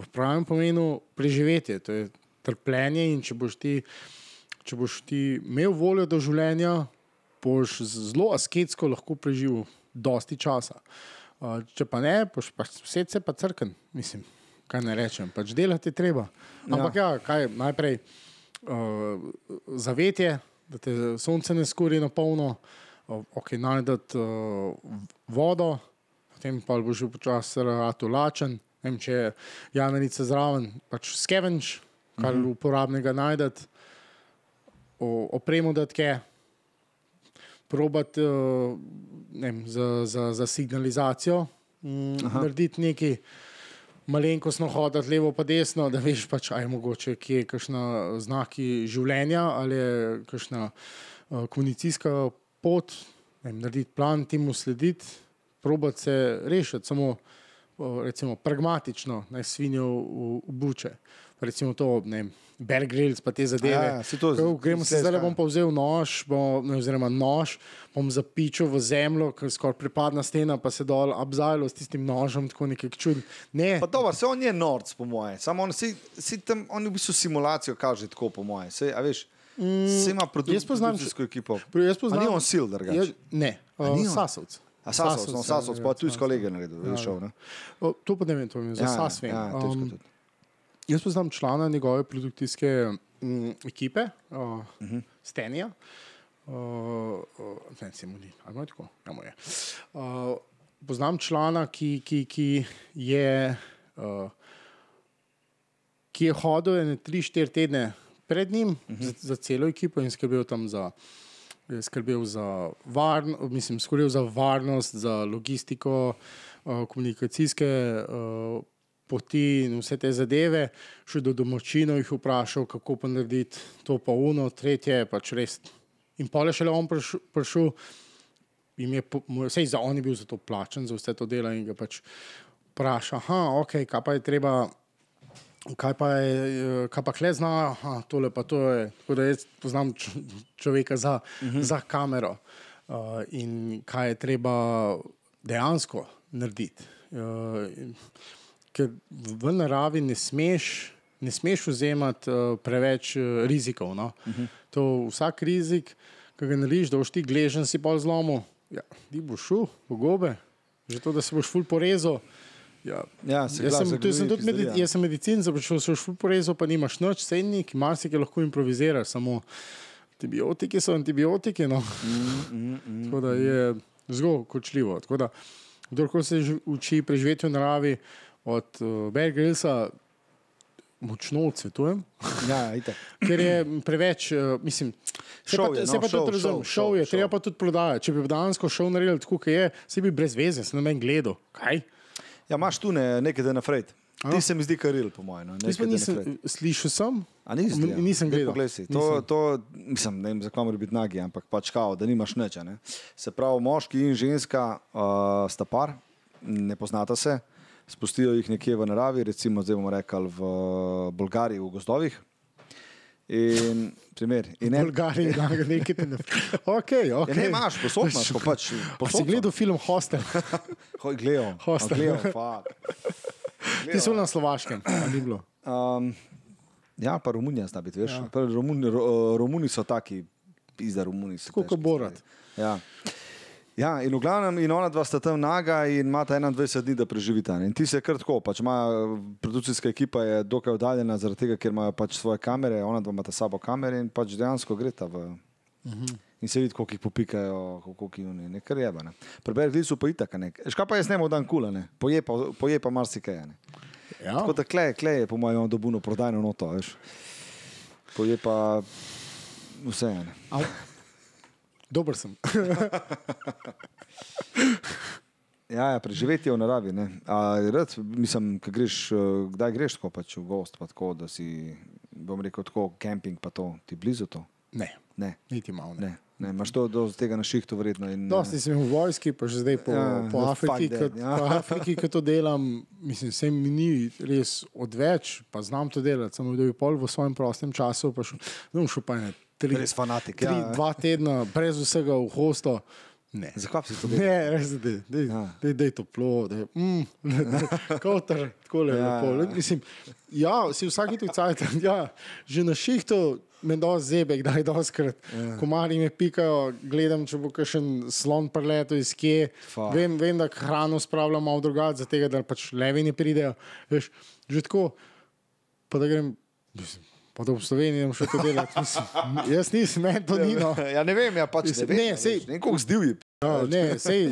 v pravem pomenu preživetje, to je trpljenje. In če boš ti, če boš ti imel voljo do življenja, boš zelo asketsko lahko preživel dosti časa. Če pa ne, boš pa vse se pa crkven, mislim, kaj ne rečem, pač delati je treba. Ampak ja, kaj najprej uh, zavetje, da te sonce ne skuri na polno, uh, ok, najdete uh, vodo, potem pa boš počasi rado lačen. Ne Vem, če je jamenica zraven, pač skevenč, kar mm -hmm. uporabnega najdete, opremo da tke, probati uh, ne vem, za, za, za signalizacijo, mm, narediti nekaj. Malenkostno hoditi levo pa desno, da veš, pač, aj mogoče kje je kakšna znaki življenja ali je kakšna uh, komunicijska pot, ne narediti plan, temu slediti, probati se rešiti, samo uh, recimo, pragmatično, ne svinijo v, v buče. Recimo to, ne vem, Bear Grylls, pa te zadeve. Ja, ja, to Ko gremo se zdaj, bom pa vzel nož, bom, ne, oziroma nož, bom zapičil v zemljo, ker skoraj pripadna stena, pa se dol abzajalo s tistim nožem, tako nekaj čud. Ne, Pa dobro, se on je norc, po moje. Samo on, si, si tam, on v bistvu simulacijo kaže tako, po moje. Se, a veš, produ jaz poznam- produkcijsko ekipo. Jaz poznam, ni on sil, drugače? Ja, ne, A ni uh? Sasovc. A Sasovc, no ja, Sasovc, ja, pa tudi s kolege naredil, veš, šel, ne? O, To pa ne vem, to mi je za Ja, Sas vem. ja, Um. Jaz poznam člana njegove produkcijske um, ekipe, uh, uh Mhm. -huh. Stenija. Uh, uh, ne, se mu ni, ali tako? Ja, mu je. Uh, poznam člana, ki, ki, ki je. Uh, ki je hodil ene tri, štiri tedne pred njim uh -huh. za, za celo ekipo in skrbel tam za. je Skrbel za, varno, mislim, skrbel za varnost, za logistiko, uh, komunikacijske uh, poti in vse te zadeve. Šel do domačinov, jih vprašal, kako pa narediti to, pa uno, tretje, pač res. In pol je šele on prišel, prišel jim je, sej za on je bil za to plačen, za vse to delo in ga pač vpraša, aha, ok, kaj pa je treba. Kaj pa, je, kaj pa kle zna, aha, tole pa to je. Tako da jaz poznam človeka za, uh -huh. za kamero uh, in kaj je treba dejansko narediti. Uh, ker v naravi ne smeš, ne smeš vzemati uh, preveč uh, rizikov. No? Uh -huh. to, vsak rizik, ki ga narediš, da boš ti gležen, si pol zlomil, ja, ti boš šel v gobe, že to, da se boš ful porezal. Ja, Ja, se Jaz sem, tu sem tudi medic, jaz sem medicin, započel sem šel porezal, pa nimaš noč, sejnik, marsikaj lahko improviziraš, samo antibiotiki so antibiotiki. No. Mm, Tako da je zelo kočljivo. Tako da, Kdorkoli se uči preživeti v naravi, od uh, Bear Grillsa, močno odsvetujem, Ja, itak. ker je preveč, uh, mislim. Se Šov pa, je, se no, pa šov, tudi razumem, šov, šov je, šov. treba pa tudi prodajati. Če bi dejansko šov naredil tako, kot je, se bi brez veze, se na meni gledal. Kaj? Ja, imaš tu ne, nekaj, da je nafred. A? Ti se mi zdi karil, po mojem. No. Nisem, slišal sem, A nisi? N- nisem gledal. poglej. To, Nisem. to, mislim, ne vem, zakaj mora biti nagi, ampak pač kao, da nimaš nič. a Ne? Se pravi, moški in ženska uh, sta par, ne poznata se, spustijo jih nekje v naravi, recimo zdaj bomo rekli v Bolgariji, v gozdovih. In primer. In en, Bolgariji, da ga <laughs> nekaj ne. Okay, ja, okay. ne imaš, posod imaš, ko pač. Pa povsod si gledal film Hostel, <laughs> Hoj, gledal. Hostel. Gledal, fuck. ti so na Slovaškem, a ni bilo. Um, ja, pa Romunija zna biti, veš. Ja. Romuni, ro, Romuni so taki, pizda Romuni. so Tako kot težki Borat. stvari. Ja. Ja, in v glavnem, in ona dva sta tam naga in imata 21 dni, da preživita. ne. In ti se kar tako, pač ima produkcijska ekipa je dokaj oddaljena, zaradi tega, ker imajo pač svoje kamere, ona dva imata sabo kamere in pač dejansko greta v. Uh -huh. In se vidi, koliko jih popikajo, koliko jih oni, nekaj je. Ne. Preberi, vidiš pa itak, ne. Škaj pa jaz ne morem dan kula, ne. Poje pa, poje pa marsikaj. Ne. Ja. Tako da klej, klej je po mojem dobuno prodajno noto, veš. Poje pa vse. Ne. Dober sem. <laughs> Ja, ja, preživeti je v naravi. Ne. A, rad, mislim, ko greš, eh, kdaj greš tako pač v gost, pa tako, da si, bom rekel, tako kemping, pa to, ti blizu to. Ne, Ne, niti malo. Ne. ne. ne. Imaš to do tega na šihtu verjetno. In, Dosti sem v vojski, pa že zdaj po, Ja, po no, Afriki, kot, ja. po Afriki, ko to delam, mislim, se mi ni res odveč, pa znam to delati. Sem bil pol v svojem prostem času, pa šel, no, šel pa ne. Tri, Res fanatik, Tri, ja. Dva tedna, brez vsega v hosto. Ne. Zakaj si to delal? Ne, res je, da je ja. toplo, da je mm, <laughs> kotr, tako le. Ja, Ja, ja. Mislim, ja, si vsak tu cajt, ja, že na šihtu me do zebe, kdaj doskrat. Ja. Komarji me pikajo, gledam, če bo kakšen slon preletel iz kje. Fuck. Vem, vem, da hrano spravljam malo drugače, zato da pač levi ne pridejo. Veš, že tako, pa da grem. Mislim, Pa da v Sloveniji ne še to delati. Mislim, jaz nisem, meni to ni. No. Ja, ne vem, ja, pač ne, ne, ja, sej- veš, Ne, koliko zdivji. Ja, ne, sej,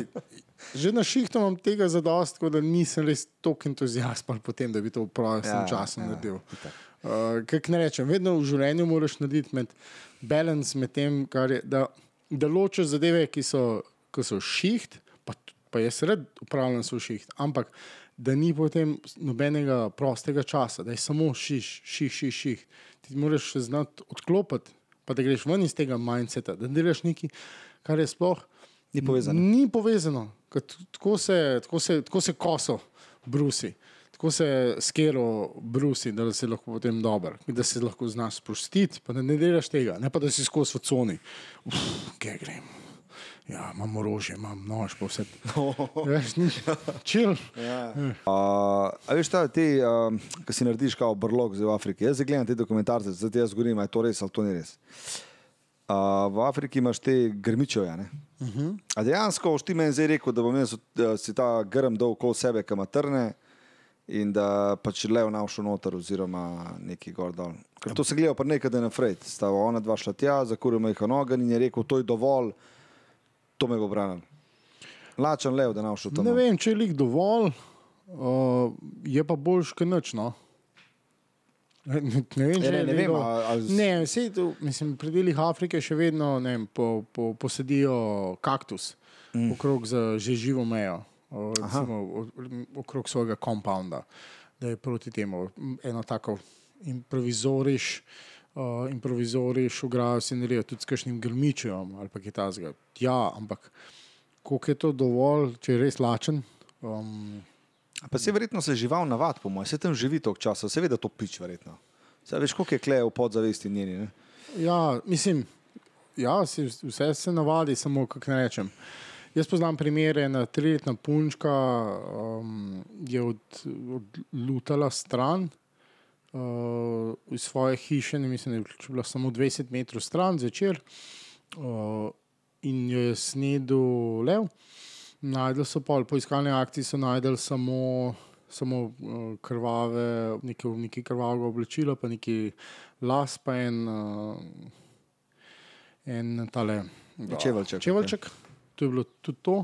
že na šihtu imam tega zadost, tako da nisem res tako entuzijast po tem, da bi to v prostem Ja, času ja, naredil. Uh, Kaj ne rečem, vedno v življenju moraš narediti med balans med tem, je, da, da ločiš zadeve, ki so, ki so šiht, pa, pa jaz rad upravljam svoj šiht, ampak da ni potem nobenega prostega časa, da je samo šiš, ših, ših, ših. Ti moraš znati odklopiti, pa da greš ven iz tega mindseta, da delaš nekaj, kar je sploh Ni povezano. Ni povezano. Tako se, tako se, tako se koso brusi, tako se skero brusi, da si lahko potem dober, da se lahko znaš sprostiti, pa da ne delaš tega, ne pa da si skozi v coni. Uf, kje grem. Ja, imam orožje, imam nož, pa vse. Veš, ni, čil. Ja. Uh, a veš, ta, ti, uh, ki si narediš kao brlog v Afriki, jaz gledam te dokumentarce, zdaj ti jaz govorim, je to res ali to ni res. Uh, v Afriki imaš te grmičevje. Uh -huh. A dejansko, ti meni zdaj rekel, da bom jaz da si ta grm dol okoli sebe, kam trne in da pač lev navšel noter oziroma neki gor dol. Ker to se gleda pa nekaj, da je na frajt. Sta ona dva šla tja, zakuril me jih nogen in je rekel, to je dovolj, to me bo branil. Lačen lev, da navšel tam. Ne vem, če je lik dovolj, uh, je pa boljš, kot noč. No? Ne, ne vem, če ne, ne lik vem, dovolj. a- ali- Ne, vse to, mislim, pri delih Afrike še vedno ne vem, po, po, posedijo kaktus mm. okrog za že živo mejo, o, recimo, o, okrog svojega kompounda, da je proti temu eno tako improvizoriš. Uh, improvizoriš, ograjo si naredijo tudi s kakšnim grmičem ali kaj tasga. Ja, ampak koliko je to dovolj, če je res lačen? Um, Pa se verjetno se žival navad, po mojem, se tam živi toliko časa, seveda to pič, verjetno. Saj veš, koliko je kleje v podzavesti njeni. Ne? ja, mislim, ja, si, vse se navadi, samo kako rečem. Jaz poznam primere, ena triletna punčka um, je od, odlutala stran uh, iz svoje hiše, ne mislim, da je bila samo 20 metrov stran zvečer uh, in jo je snedel lev. Najdel so pol, po iskalni akciji so najdel samo, samo uh, krvave, nekaj, nekaj krvavega oblačila, pa nekaj las, pa en, uh, en tale. Čeveljček, Čeveljček, to je bilo tudi to.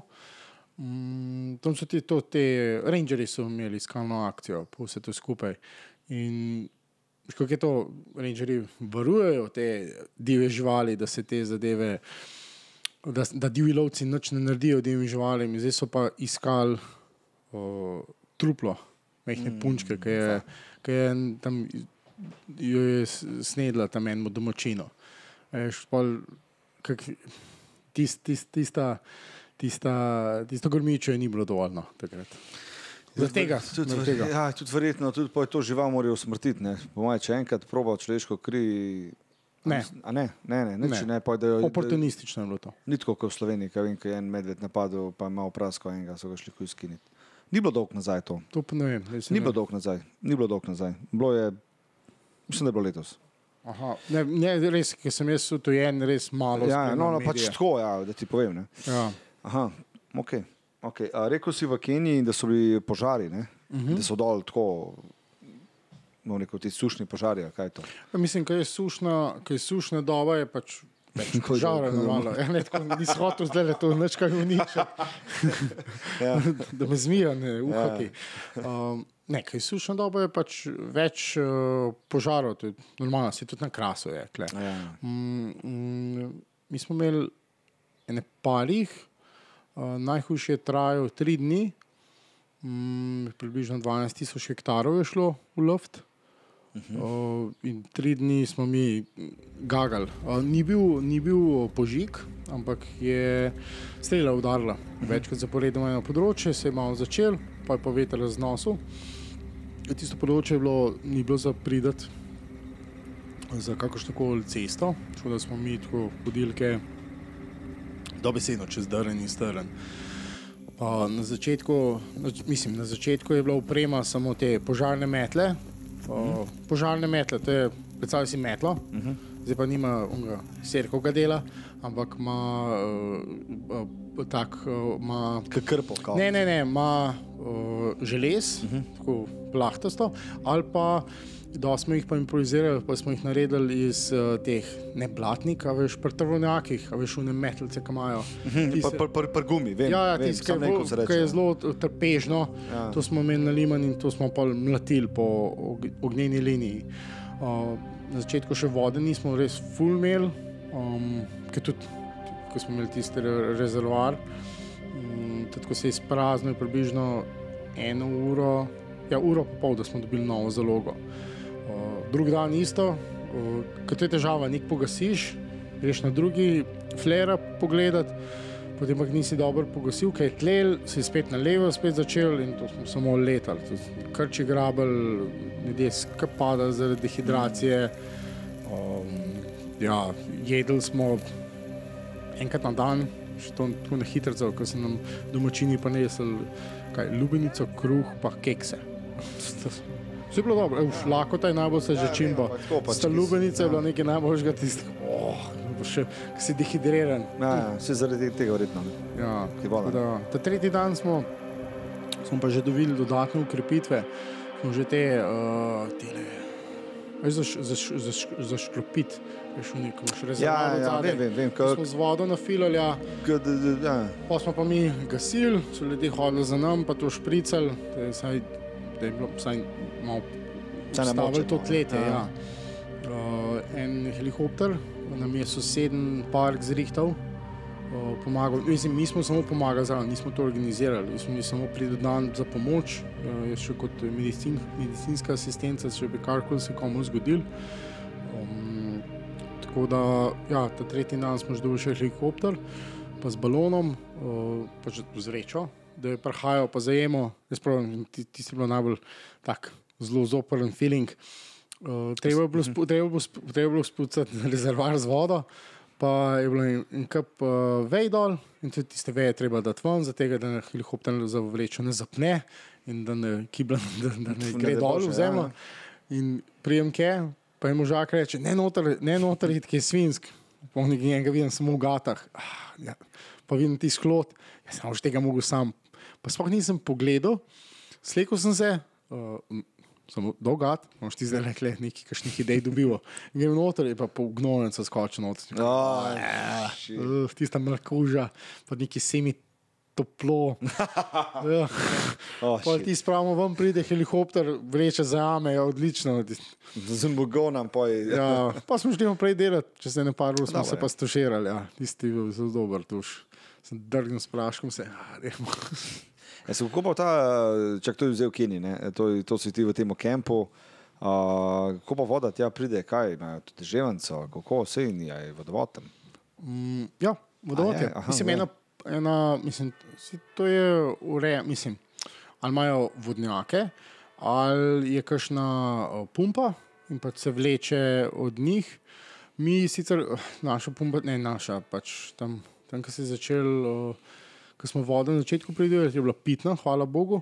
Mm, tam so ti to, te rangerji so imeli iskalno akcijo, pa vse to skupaj. In kako je to, rangeri varujejo te divje živali, da se te zadeve, da, da divji lovci nič ne naredijo divjim živalim. Zdaj so pa iskali o, truplo, mehne mm, punčke, ki je, ki je tam jo je snedla tam enemu domačinu. Veš, pol, kak, tis, tis, tista, tista, tisto grmičo je ni bilo dovoljno takrat. Zaradi tega, Tudi, zaradi tega. ja, tudi verjetno, tudi to žival morajo usmrtiti. mojem, če enkrat proba človeško kri. Ne. A ne, ne, ne, Ne. ne. ne poj, da, da, Oportunistično je bilo to. ni tako kot v Sloveniji, ki vem, ko je en medved napadel, pa je malo prasko enega, so ga šli kuj skiniti. Ni bilo dolgo nazaj to. To pa ne vem. Ni bilo dolgo nazaj. Ni bilo dolgo nazaj. Bilo je, mislim, da je bilo letos. Aha, ne, ne, res, ker sem jaz utojen, res malo. Ja, no, no, pač medije. tako, ja, da ti povem. Ne. Ja. Aha, ok. okay. A, rekel si v Keniji, da so bili požari, ne? uh -huh. da so dol tako, no, neko ti sušni požari, kaj je to. Ja, Mislim, ker je sušna, ker je sušna doba, je pač <laughs> Ko je normalno. Ja, ne, tako nisem hotel zdaj le to neč kaj uničiti, <laughs> Ja. <laughs> da me zmija, ne uhati. Um, ne, ker je sušna doba, je pač več uh, požarov, to je normalno, se tudi na krasu je. Ja. Mm, mm, mi smo imeli ene parih, najhujše je trajalo tri dni, mm, približno 12 tisoč hektarov je šlo v loft. Uh, in tri dni smo mi gagali. Uh, ni, bil, ni bil požig, ampak je strela udarila. Večkrat zaporedoma na področje, se je malo začel, pa je pa veter raznosil. Tisto področje je bilo, ni bilo za pridati za kakršno koli cesto, tako da smo mi tako budilke dobesedno čez drn in strn. Pa na začetku, na, mislim, na začetku je bila uprema samo te požarne metle. Uh, požarne metle, to je predstavljaj si metlo, uh -huh. zdaj pa nima serkovega dela, ampak ima uh, uh, tak, uh, ima Krpo, kao. Ne, ne, ne, ima uh, želez, uh -huh. tako plahtasto, ali pa da smo jih pa improvizirali, pa smo jih naredili iz uh, teh ne blatnik, a veš, prtrvnjakih, a veš, une metlce, ki imajo. Pa, pa, pa, pa gumi, vem. Ja, ja se ki je zelo trpežno, Ja. to smo imeli na liman in to smo pa mlatili po og- ognjeni liniji. Uh, na začetku še vode nismo res full imeli, um, ker tudi, ko smo imeli tisti re rezervoar, um, tudi ko se je izpraznil, približno eno uro, ja, uro pa pol, da smo dobili novo zalogo. Drugi dan isto, to je težava, nek pogasiš, greš na drugi flare pogledat, potem pa nisi dobro pogasil, ker je tlel, si spet na levo, spet začel in to smo samo letali. Krči grabel, ljudje skapada zaradi dehidracije. Um, ja, jedli smo enkrat na dan, še to, to na hitro, ko so nam domačini pa nesli kaj, lubenico, kruh, pa kekse. <laughs> Vse je bilo dobro, Uf, lakota je najbolj se že čimba. ja, tako pač Sta lubenica je ja. bila nekaj najboljšega tistega. Oh, še, ki si dehidriran. Ja, ja, se zaradi tega verjetno. Ja, da, ta tretji dan smo, smo pa že dobili dodatne ukrepitve, smo že te, uh, tele, veš, za, š- za, š- za, š- za škropit, veš, v nekem še rezervoarju. Ja, ja, vem, vem, vem, kak- Smo z vodo nafilali, ja. Ja. pa smo pa mi gasili, so ljudje hodili za nam, pa to špricali, je, da je bilo vsaj malo ustavili moče, to no, tletje. ja. Uh, en helikopter nam je soseden park zrihtal. Uh, pomagal. Mislim, mi smo samo pomagali, zraven, nismo to organizirali, mi smo bili samo pridodan za pomoč, uh, jaz še kot medicin, medicinska asistenca, če bi karkoli se komu zgodil. Um, tako da, ja, ta tretji dan smo že dobili še helikopter, pa z balonom, uh, pač z vrečo, da je prihajal, pa zajemo. Jaz pravim, ti, ti si bil najbolj tak zelo zoprn feeling. Uh, treba je bilo, spu, treba bilo, spu, treba bilo spucati rezervoar z vodo, pa je bilo en, kup uh, vej dol in tudi tiste veje treba dati ven, zato da ne helikopter za vrečo ne zapne in da ne kibla, <laughs> da, da ne Ne gre daj dol v zemljo. ja. In prijem ke, pa je možak reče, ne noter, ne noter, ki je svinsk. Polnik njega vidim samo v gatah. Ah, ja. Pa vidim ti sklot, jaz sem už tega mogel sam. Pa sploh nisem pogledal, slekel sem se, uh, samo dolgat, moš ti zdaj rekle, neki kašnih idej dobivo. Grem noter, je pa po gnojencu skočil noter. Oh, Uh, tista mrkuža, pa neki semi toplo. <laughs> ja. Oh, Pol ti spravimo ven, pride helikopter, vreče za ame, je odlično. Z Bogonom, pa je. Ja, pa smo šli naprej delati, če se ne par ur, smo se ja. pa stuširali. Ja. Tisti je bil zelo dober tuš. Sem drgnil s praškom, se ah, Ja, se kako pa ta, čak to je vzel Keni, ne? to, to si ti v tem kampu. Uh, kako pa voda tja pride, kaj imajo tudi ževanco, kako vse in je vodovod tam. Mm, ja, vodovod je. Aha, Mislim, ena, ena, mislim, to je ureja, mislim, ali imajo vodnjake, ali je kakšna pumpa in pa se vleče od njih. Mi sicer, naša pumpa, ne naša, pač tam, tam ko se je začel, uh, ko smo vodo na začetku pridelali, je bila pitna, hvala Bogu.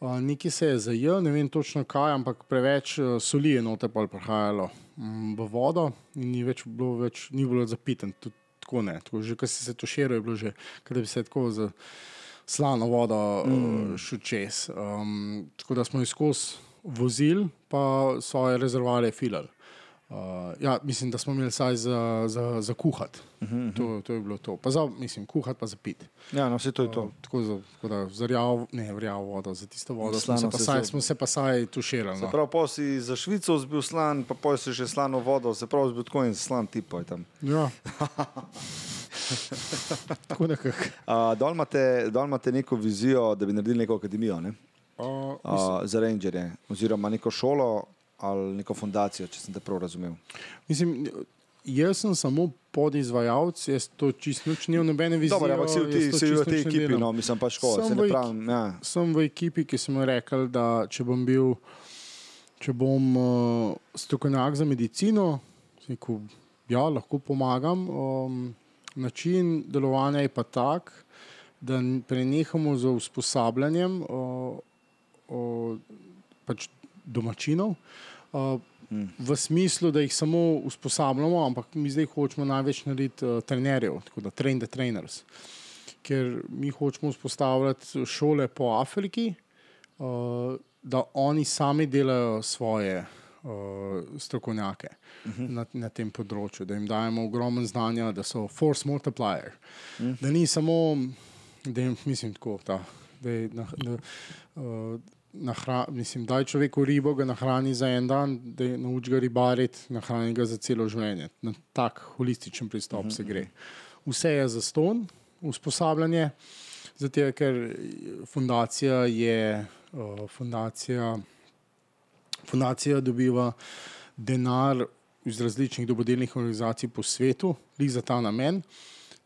Uh, Nekaj se je zajel, ne vem točno kaj, ampak preveč uh, soli je noter pol prihajalo mm, v vodo in ni več bilo, več, ni bilo zapiten. Tudi tako ne. Tako, že ko si se tuširal, je bilo že, da bi se tako z slano vodo mm. uh, šel čez. Um, tako da smo jo skozi vozili, pa svoje rezervoarje filali. Uh, ja, mislim, da smo imeli vsaj za, za, za kuhati. Uh -huh. to, to je bilo to. Pa za, mislim, kuhati pa za piti. Ja, no, vse to je to. Uh, tako za, tako da, za rjav, ne, rjav vodo, za tisto vodo smo Slano se, pa se saj, smo se pa saj tuširali. No. Prav, pa si za Švico zbil slan, pa poj si že slano vodo, se pravi, zbil tako in slan tip je tam. Ja. <laughs> tako nekako. Uh, dol, imate, dol imate neko vizijo, da bi naredili neko akademijo ne? Uh, uh, za rangerje, oziroma neko šolo ali neko fundacijo, če sem te prav razumel. Mislim, jaz sem samo podizvajalec, jaz to čisto nič nimam, nobene vizije. Dobro, ampak si v, ti, si v tej ekipi, delam. no, mislim pa škoda, Sem se v ne pravim. Ja. Sem v ekipi, ki sem rekel, da če bom bil, če bom uh, strokovnjak za medicino, rekel, ja, lahko pomagam. Um, način delovanja je pa tak, da prenehamo z usposabljanjem uh, uh, pač domačinov. Uh, V smislu, da jih samo usposabljamo, ampak mi zdaj hočemo največ narediti uh, trenerjev, tako da train the trainers. Ker mi hočemo vzpostavljati šole po Afriki, uh, da oni sami delajo svoje uh, strokovnjake uh -huh. na, na tem področju, da jim dajemo ogromno znanja, da so force multiplier. Uh -huh. Da ni samo, da jim, mislim, tako, ta, da je na, da, uh, nahra, mislim, daj človeku ribo, ga nahrani za en dan, da nauči ga ribariti, nahrani ga za celo življenje. Na tak holističen pristop uh -huh. se gre. Vse je za ston, usposabljanje, zato ker fundacija je uh, fundacija. Fundacija dobiva denar iz različnih dobrodelnih organizacij po svetu, lih za ta namen.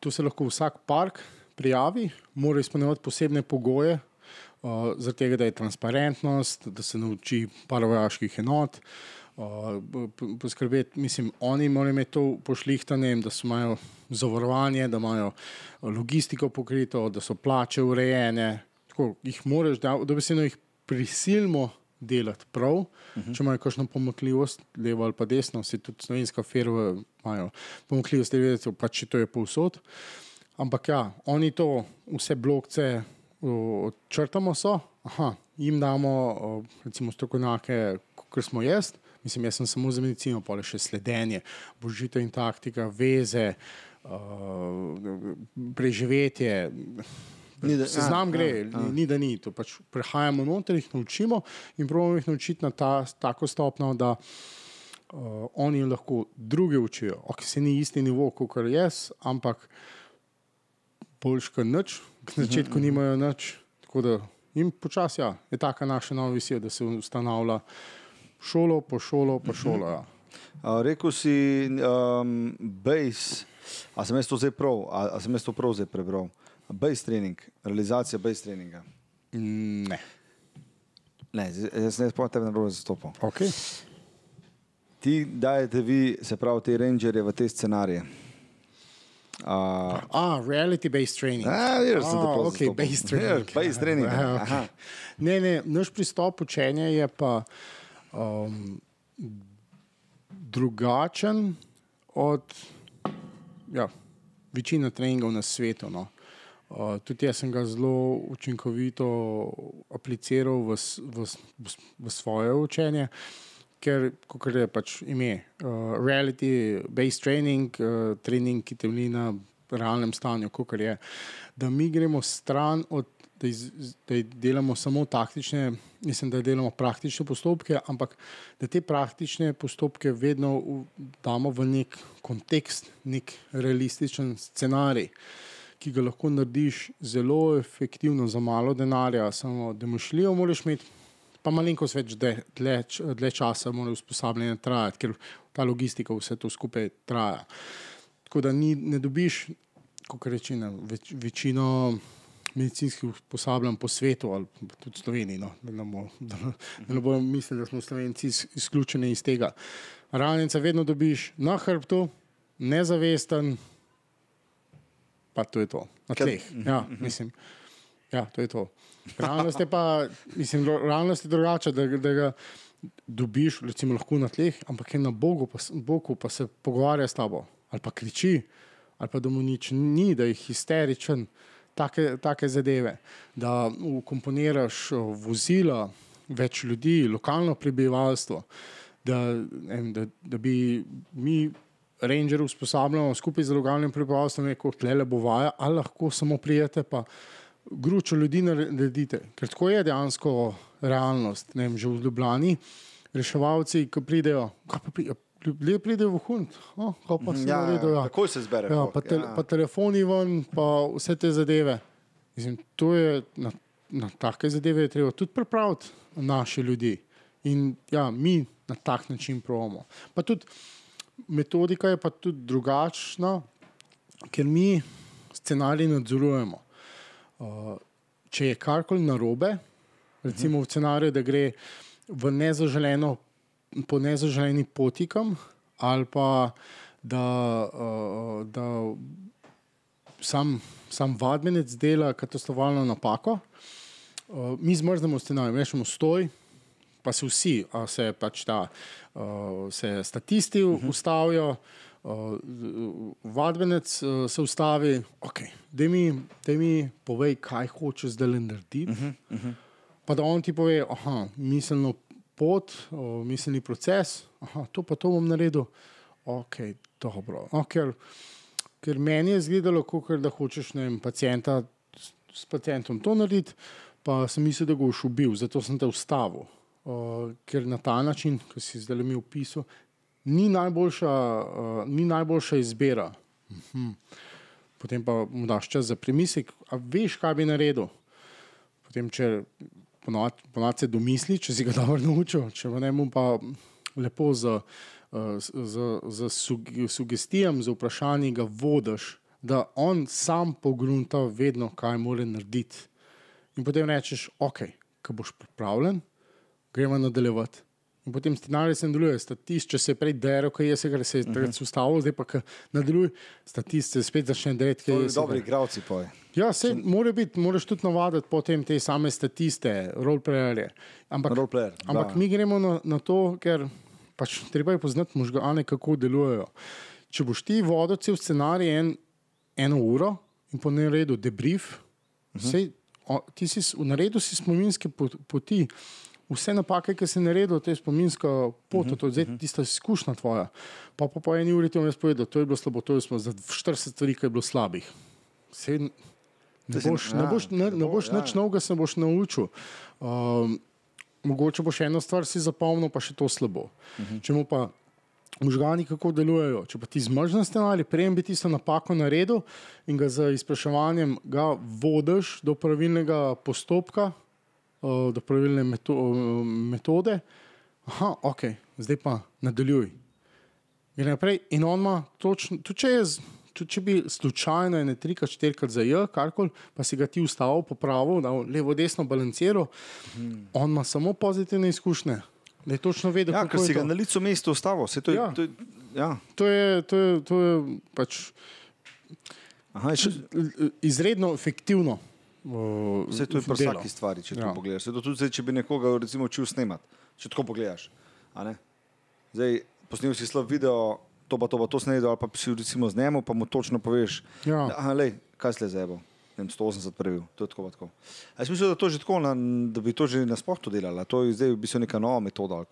Tu se lahko vsak park prijavi, mora izpolnjevati posebne pogoje, uh, zaradi tega, da je transparentnost, da se nauči paravojaških enot. Uh, p- poskrbeti, mislim, oni morajo imeti to pošlihtane, da so imajo zavarovanje, da imajo uh, logistiko pokrito, da so plače urejene. Tako, jih moraš, da, da bi se jih prisilimo delati prav. Uh -huh. Če imajo kakšno pomakljivost, levo ali pa desno, se tudi slovenska firma imajo pomakljivost, da vidijo, pač če to je povsod. Ampak ja, oni to vse blokce o, odčrtamo, so, aha, jim damo recimo strokovnjake, kot smo jaz. Mislim, jaz sem samo za medicino, pa še sledenje, božitev in taktika, veze, uh, preživetje. Ni da- Seznam a, gre, a, a. ni, ni da ni. To pač prehajamo noter, jih naučimo in pravimo jih naučiti na ta, tako stopno, da uh, oni lahko druge učijo. Ok, se ni isti nivo kot jaz, ampak boljš kot nič, k začetku nimajo nič. Da jim počasi ja, je taka naša nova visija, da se ustanavlja šolo po šolo po šolo. Ja. Uh, rekel si, um, base, a sem jaz to zdaj prav, a, a sem jaz to prav zdaj prebral. Base trening, realizacija base treninga. Ne. Ne, jaz ne spomnim tebe na prav zastopal. Okay. Ti dajete vi, se pravi, te rangerje v te scenarije. Uh, Ah, reality-based training. A, vidiš, sem te Ah, prav okay, zastopal. base training. Ja, base training, Ja, okay. aha. Ne, ne, naš pristop učenja je pa um, drugačen od ja, večine treningov na svetu. No. Uh, tudi jaz sem ga zelo učinkovito apliciral v, v, v, v svoje učenje, ker, kot je pač ime, uh, reality-based training, uh, trening, ki temelji na realnem stanju, kot je. Da mi gremo stran od. Da, iz, da delamo samo taktične, mislim, da delamo praktične postopke, ampak da te praktične postopke vedno v, damo v nek kontekst, nek realističen scenarij, ki ga lahko narediš zelo efektivno za malo denarja. Samo domišljijo moraš imeti, pa malenkost več dlje, dlje časa mora usposabljanje trajati, ker ta logistika vse to skupaj traja. Tako da ni, ne dobiš, kot rečeno, več, večino medicinskih usposabljanj po svetu ali tudi v Sloveniji. No, da, ne bo, da, da ne bomo mislili, da smo Slovenci iz, izključeni iz tega. Ranjenca vedno dobiš na hrbtu, nezavesten, pa to je to, na tleh. Ja, mislim, ja, to je to. Realnost je pa, mislim, realnost je drugačna, da, da ga dobiš, recimo, lahko na tleh, ampak je na Bogu, pa, Bogu pa se pogovarja s tabo, ali pa kriči, ali pa da mu nič ni, da je histeričen, take, take zadeve. Da ukomponiraš vozila, več ljudi, lokalno prebivalstvo, da, em, da, da bi mi. Rangerji usposabljamo skupaj z lokalnim prebivalstvom, kako tle bo vaja, ali lahko samo prijete, pa gručo ljudi naredite. Ker tako je dejansko realnost. Vem, že v Ljubljani, reševalci, ki pridejo, kaj pa pridejo, ljudje pridejo v Hunt, oh, pa se Ja, naredijo. ja, Ja. takoj se zbere. Ja, pa, tel, ja. pa telefoni ven, pa vse te zadeve. Mislim, to je, na, na take zadeve je treba tudi pripraviti naše ljudi. In ja, mi na tak način pravimo. Pa tudi metodika je pa tudi drugačna, ker mi scenarij nadzorujemo. Uh, če je karkoli narobe, recimo v scenariju, da gre v nezaželeno, po nezaželeni poti kam, ali pa da, uh, da sam, sam vadbenec dela katastrofalno napako, uh, mi zmrznemo scenarij, rečemo stoj, pa se vsi, a se pač ta, uh, se statisti uh -huh. ustavijo, uh, vadbenec uh, se ustavi, ok, da mi, daj mi povej, kaj hočeš zdaj narediti. Uh -huh, uh -huh. Pa da on ti pove, aha, miselno pot, uh, miselni proces, aha, to pa to bom naredil, ok, dobro. No, ker, ker meni je izgledalo, kot da hočeš vem, pacijenta, s, s pacijentom to narediti, pa sem mislil, da ga boš ubil, zato sem te ustavil. Uh, ker na ta način, ki si zdaj mi opisal, ni najboljša, uh, ni najboljša izbira. Mhm. Potem pa mu daš čas za premislek, a veš, kaj bi naredil. Potem, če ponovadi se domisli, če si ga dobro naučil, če pa ne mu pa lepo z, uh, z, z sug, sugestijami, z vprašanji ga vodiš, da on sam pogrunta vedno, kaj mora narediti. In potem rečeš, ok, ko boš pripravljen, gremo nadaljevati. In potem scenarij se nadaljuje, statist, če se je prej derel, kaj je se ga se je takrat ustavil, zdaj pa ko nadaljuje, statist se spet začne dereti, To se. dobri igravci poj. Ja, se mora biti, moraš tudi navaditi potem te same statiste, roleplayerje. Ampak, Roleplayer, ampak bravo. mi gremo na, na to, ker pač treba je poznati možgane, kako delujejo. Če boš ti vodil cel scenarij en, eno uro in po naredu debrief, uh -huh. sej, o, ti si v naredu si spominske pot- poti. Vse napake, ki si naredil, to je spominska pot, uh -huh, to je zdaj tista izkušnja tvoja. Pa po, po eni uri ti bom jaz povedal, to je bilo slabo, to smo za 40 stvari, ki je bilo slabih. Sej, ne boš, ne ja, boš, ne, ne ne bo, boš ja. nič novega se boš naučil. Um, mogoče boš eno stvar si zapomnil, pa še to slabo. Uh -huh. Če mu pa možgani kako delujejo, če pa ti zmržen scenarij, prej bi tisto napako naredil in ga z izpraševanjem ga vodiš do pravilnega postopka, uh, do pravilne meto, uh, metode. Aha, ok, zdaj pa nadaljuj. Gre naprej in on ima točno, tudi če, je, tudi če bi slučajno ene trikrat, štirikrat zajel, karkoli, pa si ga ti ustavil, popravil, da levo, desno balanciral, hmm. on ima samo pozitivne izkušnje. Da je točno vedel, Ja, kako ker je si ga to. na licu mesta ustavil. saj To je, Ja. to je, ja. To je, to je, to je pač Aha, še, izredno efektivno. Uh, vse to je pri vsaki stvari, če ja. To pogledaš. Saj to tudi zdaj, če bi nekoga recimo učil snemati, če tako pogledaš. Zdaj, posnel si slab video, to pa to, pa to snedel, ali pa si recimo z njemu, pa mu točno poveš, Ja. aha, lej, kaj si le zebo. Ne vem, 180 previl, to je tako pa tako. A jaz mislim, da, to tako, na, da bi to že nasploh to delala, to je zdaj v bistvu neka nova metoda.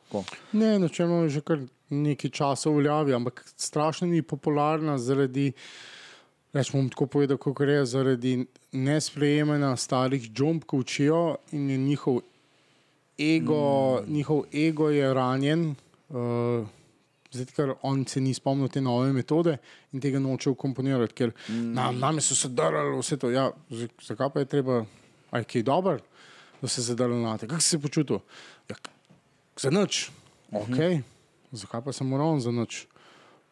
Ne, načeloma je že kar nekaj časa v veljavi, ampak strašno ni popularna zaradi, Rečemo bom tako povedal, kako je zaradi nesprejemanja starih džomb, ko učijo in je njihov ego, mm. njihov ego je ranjen. Uh, Zato, ker on se ni spomnil te nove metode in tega noče ukomponirati, ker mm. na, nami so se drali vse to. Ja, zakaj pa je treba, aj kaj dober, da se zadrli na te? Kako si se počutil? Ja, za nič. Okay. Zakaj pa se mora on za nič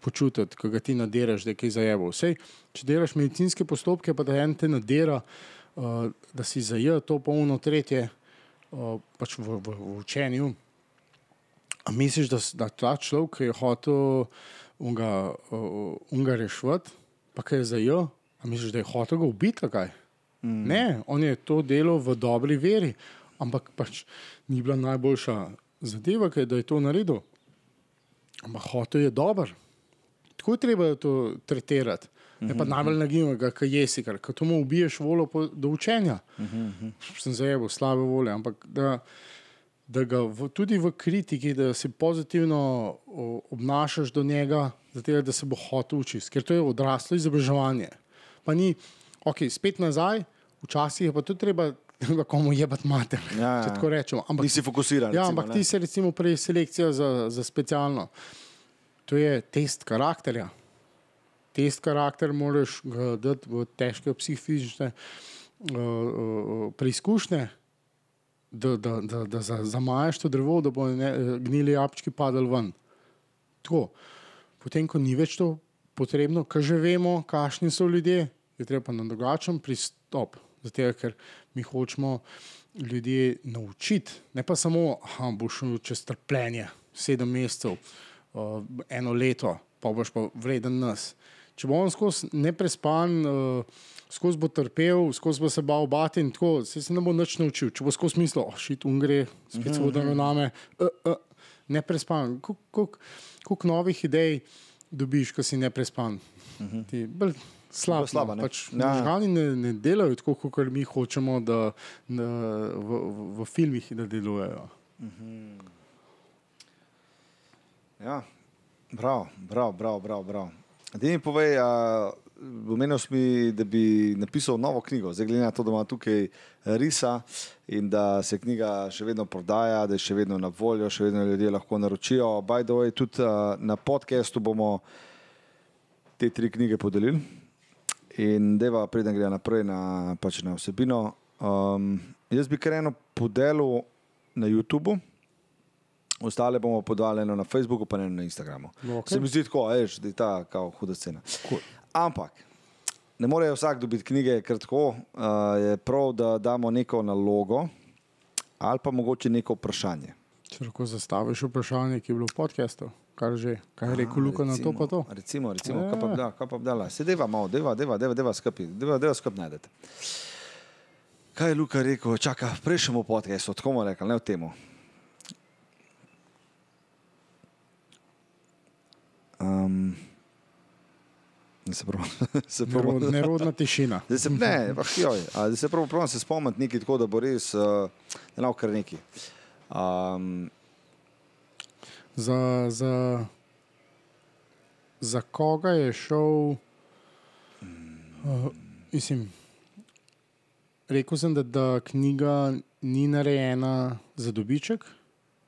počutiti, ko ga ti nadiraš, da je kaj zajeval? Sej, če delaš medicinske postopke, pa da en te nadira, uh, da si zaje to polno tretje, uh, pač v, v, v učenju. A misliš, da, da ta človek, ki je hotel unga, uh, unga rešiti, pa ki je zajel, a misliš, da je hotel ga ubiti? kaj? Mm. Ne, on je to delal v dobri veri, ampak pač ni bila najboljša zadeva, ki je, da je to naredil. Ampak hotel je dober. Tako je treba to tretirati. Ne pa najbolj nagibnega, ki jesi, ker ko tomu ubiješ volo po, do učenja. Sem zajel slabe volje, ampak da, da ga v, tudi v kritiki, da se pozitivno obnašaš do njega, zato da se bo hotel učiti, ker to je odraslo izobraževanje. Pa ni, ok, spet nazaj, včasih je pa tudi treba, <laughs> komu jebati mater, Ja, ja, če tako rečemo. Ampak, Nisi fokusiran. ja, recimo, ampak ne. ti se recimo prej selekcija za, za specialno. To je test karakterja. Test karakter moraš dati v težke psihične uh, uh, preizkušnje, da, da, da, da za, zamajaš to drevo, da bo ne, gnili jabčki padali ven. Tako. Potem, ko ni več to potrebno, ker že vemo, kakšni so ljudje, je treba na drugačen pristop. Zato, ker mi hočemo ljudi naučiti, ne pa samo, da boš šel čez trpljenje, sedem mesecev, uh, eno leto, pa boš pa vreden nas. Če bo on skozi neprespan, uh, skozi bo trpel, skozi bo se bal bati in tako, se, se ne bo nič naučil. Če bo skozi mislil, oh, šit, un gre, spet se bodo name, uh, uh, neprespan. Koliko novih idej dobiš, ko si neprespan? Ti, bolj slab, slaba, ne. pač Ja. možgani ne, ne delajo tako, kot mi hočemo, da na, v, v, v filmih da delujejo. Ja, prav, prav, prav, prav. prav. Da mi povej, omenil si mi, da bi napisal novo knjigo, zdaj glede na to, da ima tukaj risa in da se knjiga še vedno prodaja, da je še vedno na voljo, še vedno ljudje lahko naročijo. By the way, tudi a, na podkastu bomo te tri knjige podelili. In deva, preden gre naprej na, pač na vsebino. Um, jaz bi kar eno podelil na YouTubu. Ostale bomo podali na Facebooku, pa ne na Instagramu. No, Okay. Se mi zdi tako, veš, da je ta kao huda scena. Cool. Ampak ne more vsak dobiti knjige, ker tako uh, je prav, da damo neko nalogo ali pa mogoče neko vprašanje. Če lahko zastaviš vprašanje, ki je bilo v podkastu, kar že, kaj je rekel Luka na to, pa to. Recimo, recimo Ja. kaj pa da, kaj pa da, se deva malo, deva, deva, deva, deva skupaj, deva, deva skupaj najdete. Kaj je Luka rekel, čaka, v prejšnjem podkastu, tako mu rekel, ne v temu. Um, se prav, <laughs> se prav, Nerod, nerodna tišina. Zdaj se, ne, pa joj, zdaj se prav, pravim se spomniti nekaj tako, da bo res, uh, ne nav kar neki. Um, Za, za, za koga je šel? Uh, mislim, rekel sem, da, da knjiga ni narejena za dobiček,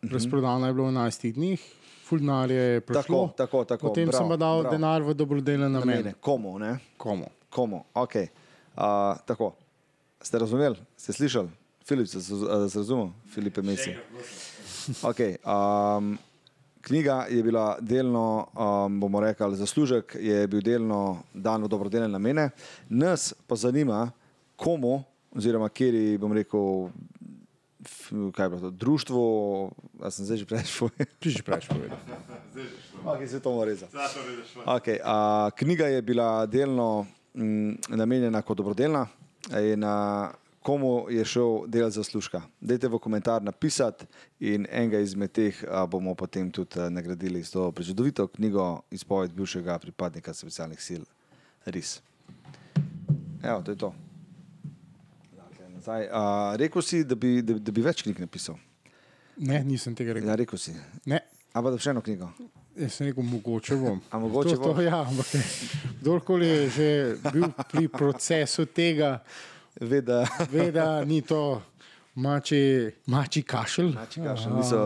razprodana je bila v 11 dneh, fulnarje je prišlo. tako, tako, tako. Potem bravo, sem pa dal bravo. denar v dobrodelne namene. namene. Komu, ne? Komu? Komu? Ok. Uh, tako. Ste razumeli? Ste slišali? Filip, ste se se razumeli? Filip je Messi. Okay, um, knjiga je bila delno, um, bomo rekli, zaslužek je bil delno dan v dobrodelne namene. Nas pa zanima, komu, oziroma kjer bom rekel, kaj je bilo to, društvo, a sem zdaj že preveč povedal. <laughs> Ti že preveč povedal. Ok, se to mora rezati. Okay, a, knjiga je bila delno m, namenjena kot dobrodelna in a, komu je šel del zaslužka. Dajte v komentar napisati in enega izmed teh a, bomo potem tudi a, nagradili s to prečudovito knjigo izpoved bivšega pripadnika specialnih sil RIS. Evo, to je to. Nazaj. A, rekel si, da bi, da, da bi več knjig napisal. Ne, nisem tega rekel. Ja, rekel si. Ne. Ampak da še eno knjigo. Jaz sem rekel, mogoče bom. A mogoče to, to, boš? ja, ampak kdorkoli je že bil pri procesu tega, Ve, da ve, da ni to mači, mači kašelj. Mači kašelj, niso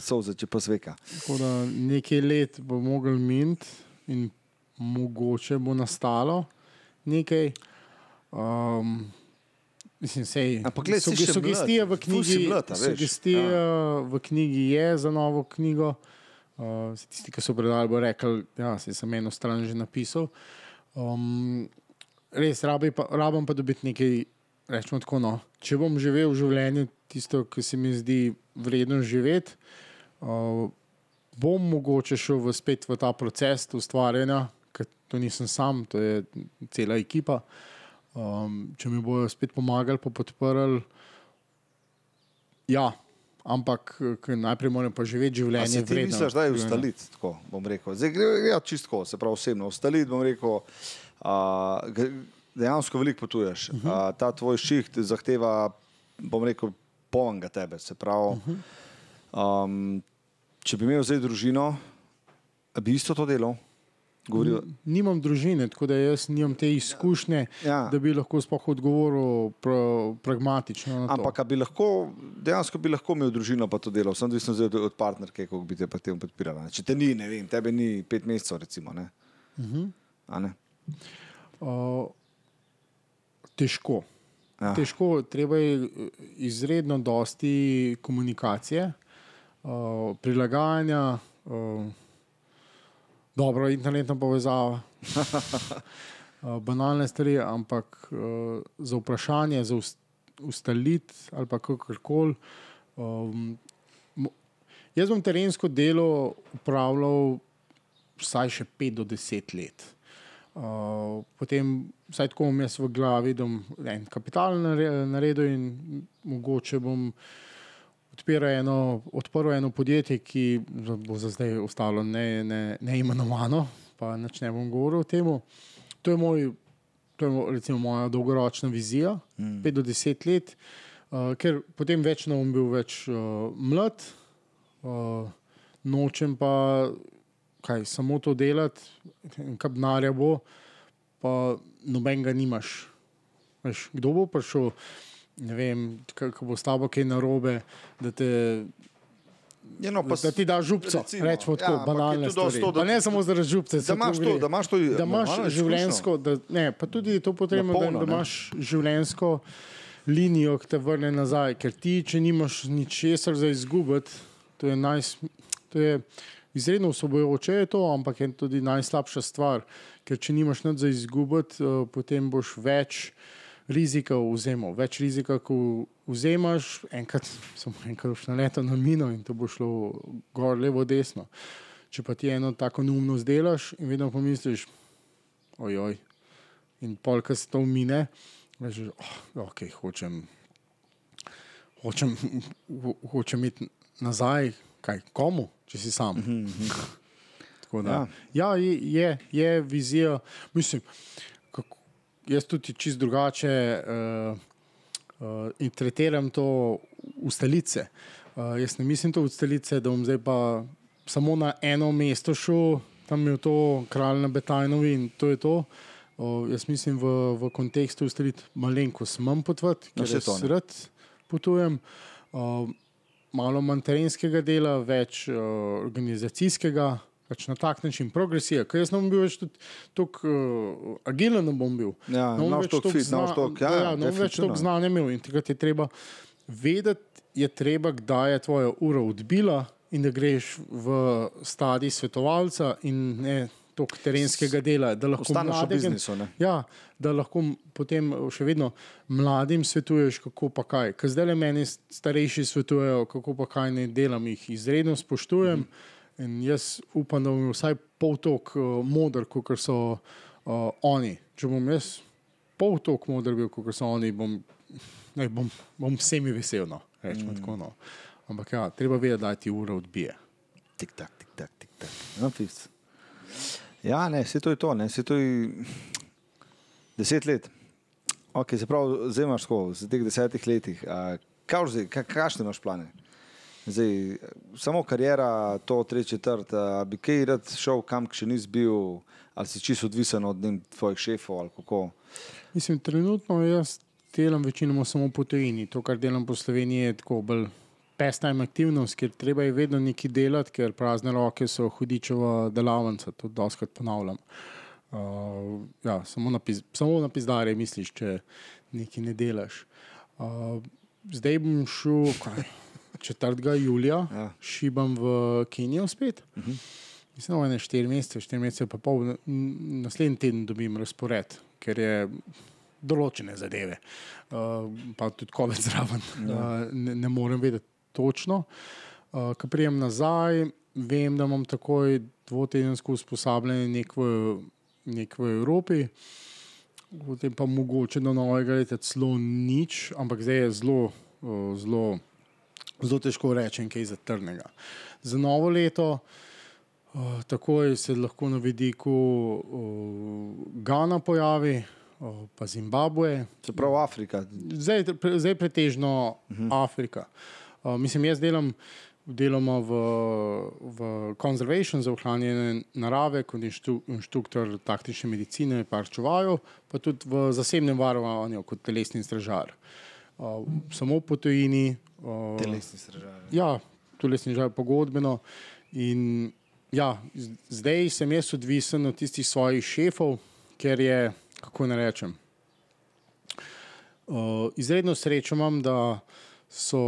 solze, če pa sveka. Tako da nekaj let bo mogel miniti in mogoče bo nastalo nekaj. Um, mislim, sej, Ampak glej, si še sugestija mlad, v knjigi, mlad, sugestija v knjigi je za novo knjigo. Uh, tisti, ki so predali, bo rekel, da ja, sem eno stran že napisal. Um, res, rabi pa, rabim pa dobiti nekaj, rečemo tako. No. Če bom živel v življenju tisto, ki se mi zdi vredno živeti, uh, bom mogoče šel v spet v ta proces ustvarjanja, ker to nisem sam, to je cela ekipa. Um, če mi bodo spet pomagali, pa podprli. Ja, ampak najprej moram pa živeti življenje. ti vredno misliš, da je ustaliti, tako bom rekel. Zdaj gre ja, čistko, se pravi osebno. Ustaliti bom rekel, a, gre- dejansko veliko potuješ. Mhm. A, ta tvoj šiht zahteva, bom rekel, polnega tebe. Se pravi, Mhm. um, če bi imel zdaj družino, bi isto to delal. Govoril, Nimam družine, tako da jaz nimam te izkušnje, Ja. da bi lahko sploh odgovoril pra, pragmatično. Ampak a bi lahko, dejansko bi lahko imel družino, pa to delal, sem odvisen od, od partnerke, kako bi te pri tem podpirala. ne. Če te ni, ne vem, tebe ni pet mesecev, recimo. Ne? Uh Mhm. -huh. Uh, težko. Ja. Težko, treba je eh, izredno dosti komunikacije, uh, prilagajanja, uh, dobro, internetna povezava, uh, <laughs> banalne stvari, ampak uh, za vprašanje, za ust- ustaliti ali kakorkoli. Um, jaz bom terensko delo upravljal vsaj še 5 do 10 let. Uh, potem, vsaj tako bom jaz v glavi, da bom en kapital nare- naredil in mogoče bom odpiral eno, odprl eno podjetje, ki bo za zdaj ostalo ne, ne, neimenovano, pa nič ne bom govoril o tem. To je, moj, to je mo- recimo moja dolgoročna vizija, 5 mm. do 10 let, uh, ker potem več ne bom bil več uh, mlad, uh, nočem pa kaj, samo to delati, kaj denarja bo, pa noben ga nimaš. Veš, kdo bo prišel, ne vem, kako bo s tabo kaj narobe, da, te, Ja, no, pa da ti da župco. Rečemo tako, ja, je to, da- ne samo zaradi župce, da imaš to da imaš to, da imaš normalno življenjsko, da, ne, pa tudi je to potrebno, da, Napolno, da ne. imaš življenjsko linijo, ki te vrne nazaj. Ker ti, če nimaš ničesar za izgubiti, to je, naj, to je izredno osvobojoče, je to, ampak je tudi najslabša stvar. Ker če nimaš nič za izgubiti, uh, potem boš več rizika vzemal. Več rizika, ko vzemaš, enkrat samo enkrat boš naletel na mino in to bo šlo gor, levo, desno. Če pa ti eno tako neumnost delaš in vedno pomisliš, ojoj, in pol, ki se to mine, veš, oh, ok, hočem, hočem, ho, hočem iti nazaj, kaj, komu, če si sam. Tako da, ja, je, je, je vizija. Mislim, jaz tudi čist drugače uh, uh, interpretiram to ustalice. Uh, jaz ne mislim to ustalice, da bom zdaj pa samo na eno mesto šel, tam je to kralj na Betajnovi in to je to. Uh, jaz mislim v, v kontekstu ustaliti malenkost manj potvati, No, ker jaz to, rad potujem. Uh, malo manj terenskega dela, več uh, organizacijskega, pač na tak način progresija. Ker jaz ne bom bil več tako uh, agilen, ne bom bil. Ja, ne bom več toliko fit, ja, ja, ne bom več definitivno. toliko znanja imel in takrat je treba vedeti, je treba, kdaj je tvoja ura odbila in da greš v stadij svetovalca in ne toliko terenskega dela, da lahko Ostaneš v mladega- biznisu, ne? Ja, da lahko potem še vedno mladim svetuješ, kako pa kaj. Ker zdaj le meni starejši svetujejo, kako pa kaj ne delam, jih izredno spoštujem. In jaz upam, da bom vsaj pol tok uh, moder, kot so uh, oni. Če bom jaz pol tok moder bil, kot so oni, bom, ne, bom, bom vsemi vesel. No, rečemo mm. tako. No. Ampak ja, treba vedeti, da ti ura odbije. Tik tak, tik tak, tik tak. No, fiks. Ja, ne, se to je to, ne, se to je deset let. Ok, se pravi, zdaj imaš tako, v teh desetih letih, a, kaj zdaj, ka, kakšne imaš plane? Zdaj, samo karijera, to treči četrt, bi kaj rad šel kam, še nisi bil, ali si čisto odvisen od vem, tvojih šefov ali kako. Mislim, trenutno jaz delam večinoma samo po tujini. To, kar delam po Sloveniji, je tako bolj pastime aktivnost, ker treba je vedno nekaj delati, ker prazne roke so hudičeva delavnica, to doskrat ponavljam. Uh, ja, samo, na piz, samo na pizdare misliš, če nekaj ne delaš. Uh, zdaj bom šel kaj, 4. julija, Ja. šibam v Kenijo spet. Uh -huh. Mislim, da je 4 mesece, 4 mesece, pa pol, naslednji teden dobim razpored, ker je določene zadeve, uh, pa tudi COVID zraven. Ja. Uh, ne, ne morem vedeti točno. Uh, ko prijem nazaj, vem, da imam takoj dvotedensko usposabljanje nek v, nek v Evropi. Potem pa mogoče do novega leta celo nič, ampak zdaj je zelo, uh, zelo, zelo težko reči kaj za trdnega. Za novo leto, uh, takoj se lahko na vidiku uh, Gana pojavi, uh, pa Zimbabwe, Se pravi, Afrika. zdaj, pre- zdaj pretežno uh -huh. Afrika. Uh, mislim, jaz delam deloma v, v conservation za ohranjanje narave, kot inštru, inštruktor taktične medicine, par čuvajo, pa tudi v zasebnem varovanju kot telesni stražar. Uh, samo po tujini. Uh, Telesni stražar. Ja, telesni žal pogodbeno. In ja, zdaj sem jaz odvisen od tistih svojih šefov, ker je, kako naj rečem, uh, izredno srečo imam, da so,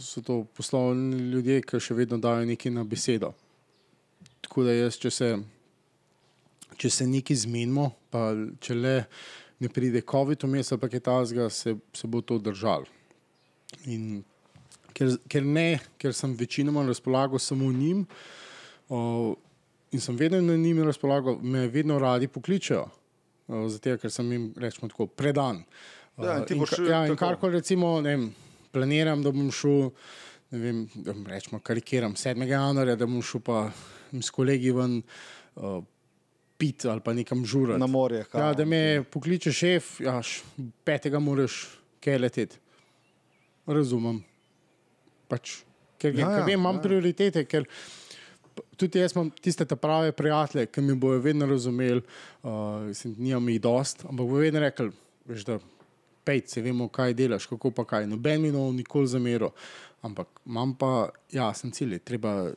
so to poslovni ljudje, ki še vedno dajo nekaj na besedo. Tako da jaz, če se, če se nekaj zmenimo, pa če le ne pride COVID vmes ali kaj tasga, se, se bo to držalo. In ker, ker ne, ker sem večinoma razpolagal samo njim o, in sem vedno na njim razpolagal, me vedno radi pokličejo, o, zato ker sem jim rečemo tako predan. O, Ja, in in, ka- ja, in tako. karkoli recimo, ne vem, planiram, da bom šel, ne vem, rečemo, karikiram 7. januarja, da bom šel pa s kolegi ven o, pit ali pa nekam žurati. Na morje. kao. Ja, da me pokliče šef, ja, petega moraš kaj leteti. Razumem. Pač, ker Ja, ja, vem, imam ja. prioritete, ker tudi jaz imam tiste prave prijatelje, ki mi bojo vedno razumeli, uh, nimam jih dost, ampak bojo vedno rekli, veš, da pejt, se vemo, kaj delaš, kako pa kaj. Noben mi nov nikoli zamero, ampak imam pa jasen cilj, treba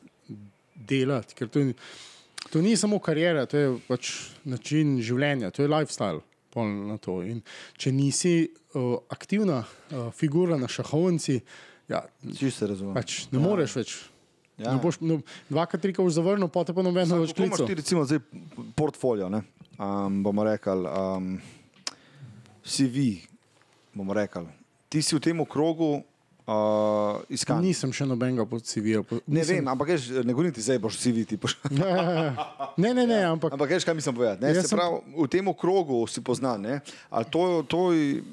delati, ker to, je- to ni samo karijera, to je pač način življenja, to je lifestyle. če nisi uh, aktivna uh, figura na šahovnici, ja, se razumem. pač ne ja. moreš več. Ja. Ne boš, no, dvakrat, trikrat boš zavrnil, potem pa nobeno več imaš klical. ti recimo zdaj portfolio, ne? Um, bomo rekli, um, CV, bomo rekli. Ti si v tem okrogu uh, iskan. Nisem še nobenega pod CV-ja. po- Ne nisem- vem, ampak veš, ne govorim ti zdaj, boš CV ti. Boš. <laughs> ne, ne, ne, ampak Ampak veš, kaj mislim povedati. Ne? Jaz Se sem- pravi, v tem okrogu si poznan. Ne? Ali to, to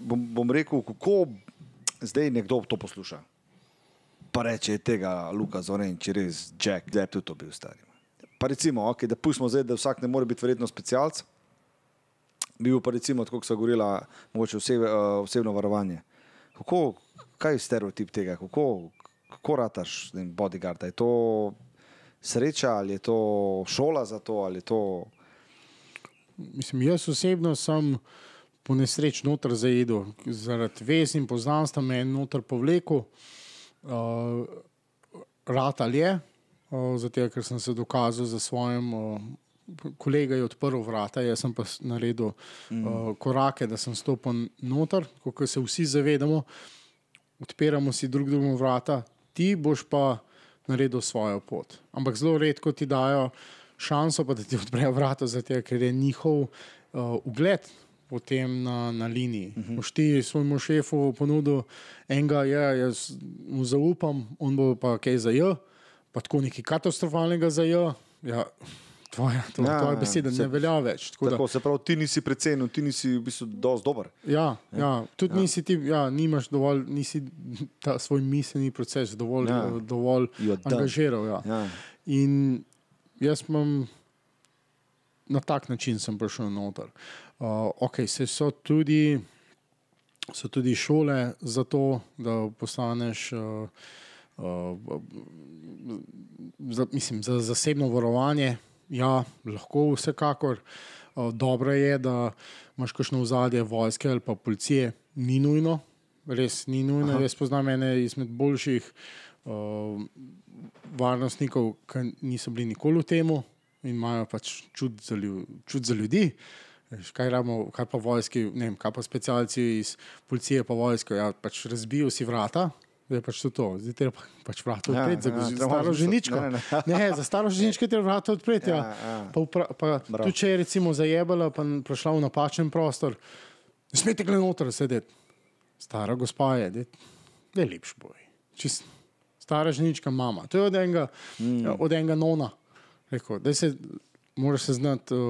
bom, bom rekel, kako zdaj nekdo to posluša. Pa reče tega Luka Zoren, če res Jack, da je tudi to bil star. Pa recimo, okay, da pustimo zdaj, da vsak ne more biti verjetno specialc. Bil pa recimo, tako kot so govorila, mogoče osebe, uh, osebno varovanje. Kako, kaj je stereotip tega, kako, kako rataš vem, bodyguarda? Je to sreča ali je to šola za to ali je to. mislim, jaz osebno sem po nesreč noter zajedel, zaradi vez in poznanstva me je noter povlekel. Uh, Rad ali je, uh, zato ker sem se dokazal za svojim. Uh, Kolega je odprl vrata, jaz sem pa naredil mm. uh, korake, da sem stopil noter, kot se vsi zavedamo. Odpiramo si drug drugemu vrata, ti boš pa naredil svojo pot. Ampak zelo redko ti dajo šanso, pa da ti odprejo vrata, zato ker je njihov uh, ugled potem na, na liniji. Uh -huh. Boš ti svojemu šefu ponudil enega, ja, jaz mu zaupam, on bo pa kaj za J, pa tako nekaj katastrofalnega za J. Ja, tvoja, to, Ja, ja, tvoja ja, beseda se- ne velja več. Tako da- Tako, se pravi, ti nisi precenil, ti nisi v bistvu dosti dober. Ja, ja, tudi ja. nisi ti, ja, nimaš dovolj, nisi ta svoj miselni proces dovolj, Ja. ja. dovolj angažiral. Ja. Ja. In jaz imam na tak način sem prišel noter. Uh, okay, se so tudi, so tudi šole za to, da postaneš uh, uh, za, mislim, za zasebno varovanje, ja, lahko vsekakor. Dobro je, da imaš kakšno ozadje vojske ali pa policije, ni nujno, res ni nujno. Aha. Jaz poznam ene izmed boljših uh, varnostnikov, ki niso bili nikoli v tem in imajo pač čut za, lju, čut za ljudi. Veš, Kaj, ramo, kaj pa vojski, ne vem, kaj pa specialci iz policije, pa vojske, ja, pač razbijo si vrata. Zdaj je pač to, to. zdaj te pa, <laughs> pač vrata Ja, odpreti, ja, za treba staro malo ženičko. ne, ne, ne. Za staro ženičko te vrata odpreti. Ja. Ja, ja. Pa, upra, pa Bravo. tudi če je recimo zajebala, pa n- prišla v napačen prostor, ne smete gledati noter sedeti. Stara gospa je, da je lepš boj. Čist, stara ženička mama. To je od enega, mm. od enega nona. Rekel, da se moraš se znati uh,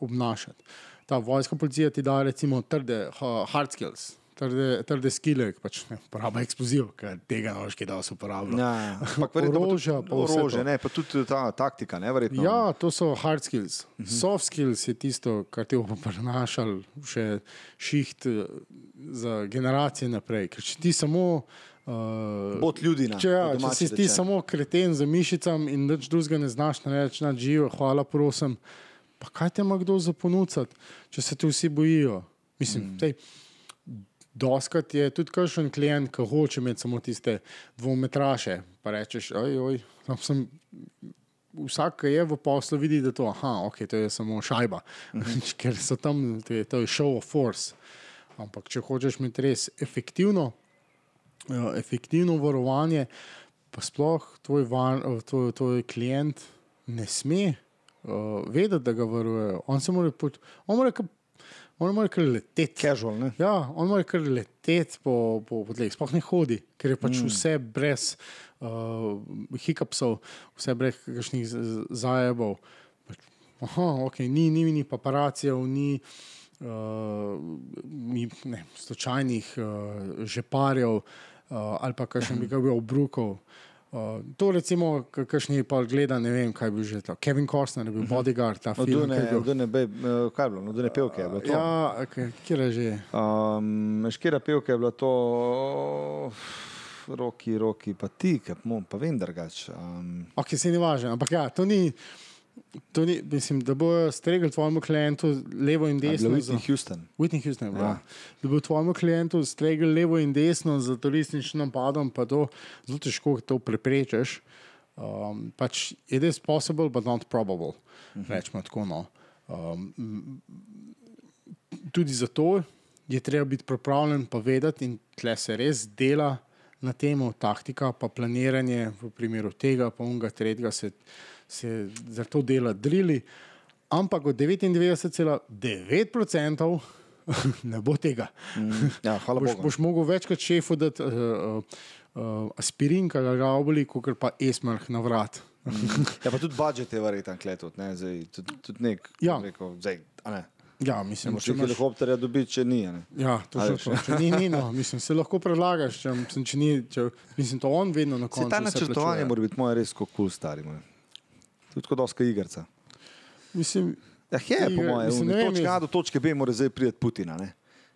obnašati. Ta vojska policija ti da recimo trde ha- hard skills. Trde, trde skile, pač ne, uporaba eksploziv, ker tega ne kaj da se uporablja. Ja, ja. <laughs> Ampak verjetno Orožja, pa orožje, ne, pa tudi ta taktika, ne, verjetno. Ja, to so hard skills. Mhm. Soft skills je tisto, kar ti bo prenašal še šiht eh, za generacije naprej. Ker če ti samo. Uh, Bot ljudi na. Če, ja, če si ti rečeno. samo kreten za mišicami in nič drugega ne znaš narediti, na živo, hvala, prosim. Pa kaj te ima kdo za ponuditi, če se ti vsi bojijo? Mislim, mm. tej, doskrat je tudi kakšen klient, ki hoče imeti samo tiste dvometraše. Pa rečeš, oj, oj, tam sem. Vsak, ki je v poslu, vidi, da to, aha, okay, to je samo šajba, <laughs> ker so tam, to je, to je show of force. Ampak, če hočeš imeti res efektivno, uh, efektivno varovanje, pa sploh tvoj, var, tvoj, tvoj klient ne sme uh, vedeti, da ga varujejo. On se mora, on mora, on mora kar leteti. Casual, ne. Ja, on mora kar leteti po, po, po tleh, sploh ne hodi, ker je pač mm. vse brez uh, hikapsov, vse brez kakšnih zajebov. Pač, Aha, ok, ni, ni, ni paparacijev, ni, uh, ni ne, slučajnih uh, žeparjev uh, ali pa ga bil obrukov. Uh, to recimo, kakšni pa gleda, ne vem, kaj bi že to. Kevin Costner je bil bodyguard, ta film. Odune, ki je bil- odune, be, eh, kaj je bilo, odune pevke je bilo to. Ja, k- kjer je že? Um, škera pevka je bila to, roki, roki, pa ti, pa vem drugače. Um, Ok, se ni važno, ampak ja, to ni. To ni, mislim, da bojo stregli tvojemu klientu levo in desno. Whitney za- Houston. Whitney Houston, ja. Ja. Da bo tvojemu klientu stregli levo in desno z terorističnim napadom, pa to zelo težko to preprečiš. Um, pač it is possible, but not probable. Uh -huh. Rečemo tako. No. Um, tudi zato je treba biti pripravljen, pa vedeti, in tle se res dela na tem, taktika, pa planiranje v primeru tega, pa unga tretjega se, se za to dela drili. Ampak od 99,9% <laughs> ne bo tega. Mm, ja, hvala Boš, Bogu. boš mogel večkrat šefu dati uh, uh, aspirin, ki ga oboli, kot pa esmarh na vrat. Ja, pa tudi budžet je verjetno kletot, ne, zdaj, tudi, tudi nek, Ja. rekel, zdaj, a ne. Ja, mislim, če imaš- helikopterja dobiti, če ni, ne. Ja, to je to. Če ni, ni no. mislim, se lahko predlagaš, če, mislim, če ni, če, mislim, to on vedno na koncu. ta načrtovanje mora biti moje res kot kul stari. Moj. Tudi kot doska igrca. Mislim, Ja, je, po Igra- mojem, od ne točke A do točke B mora zdaj priti Putina. Ne?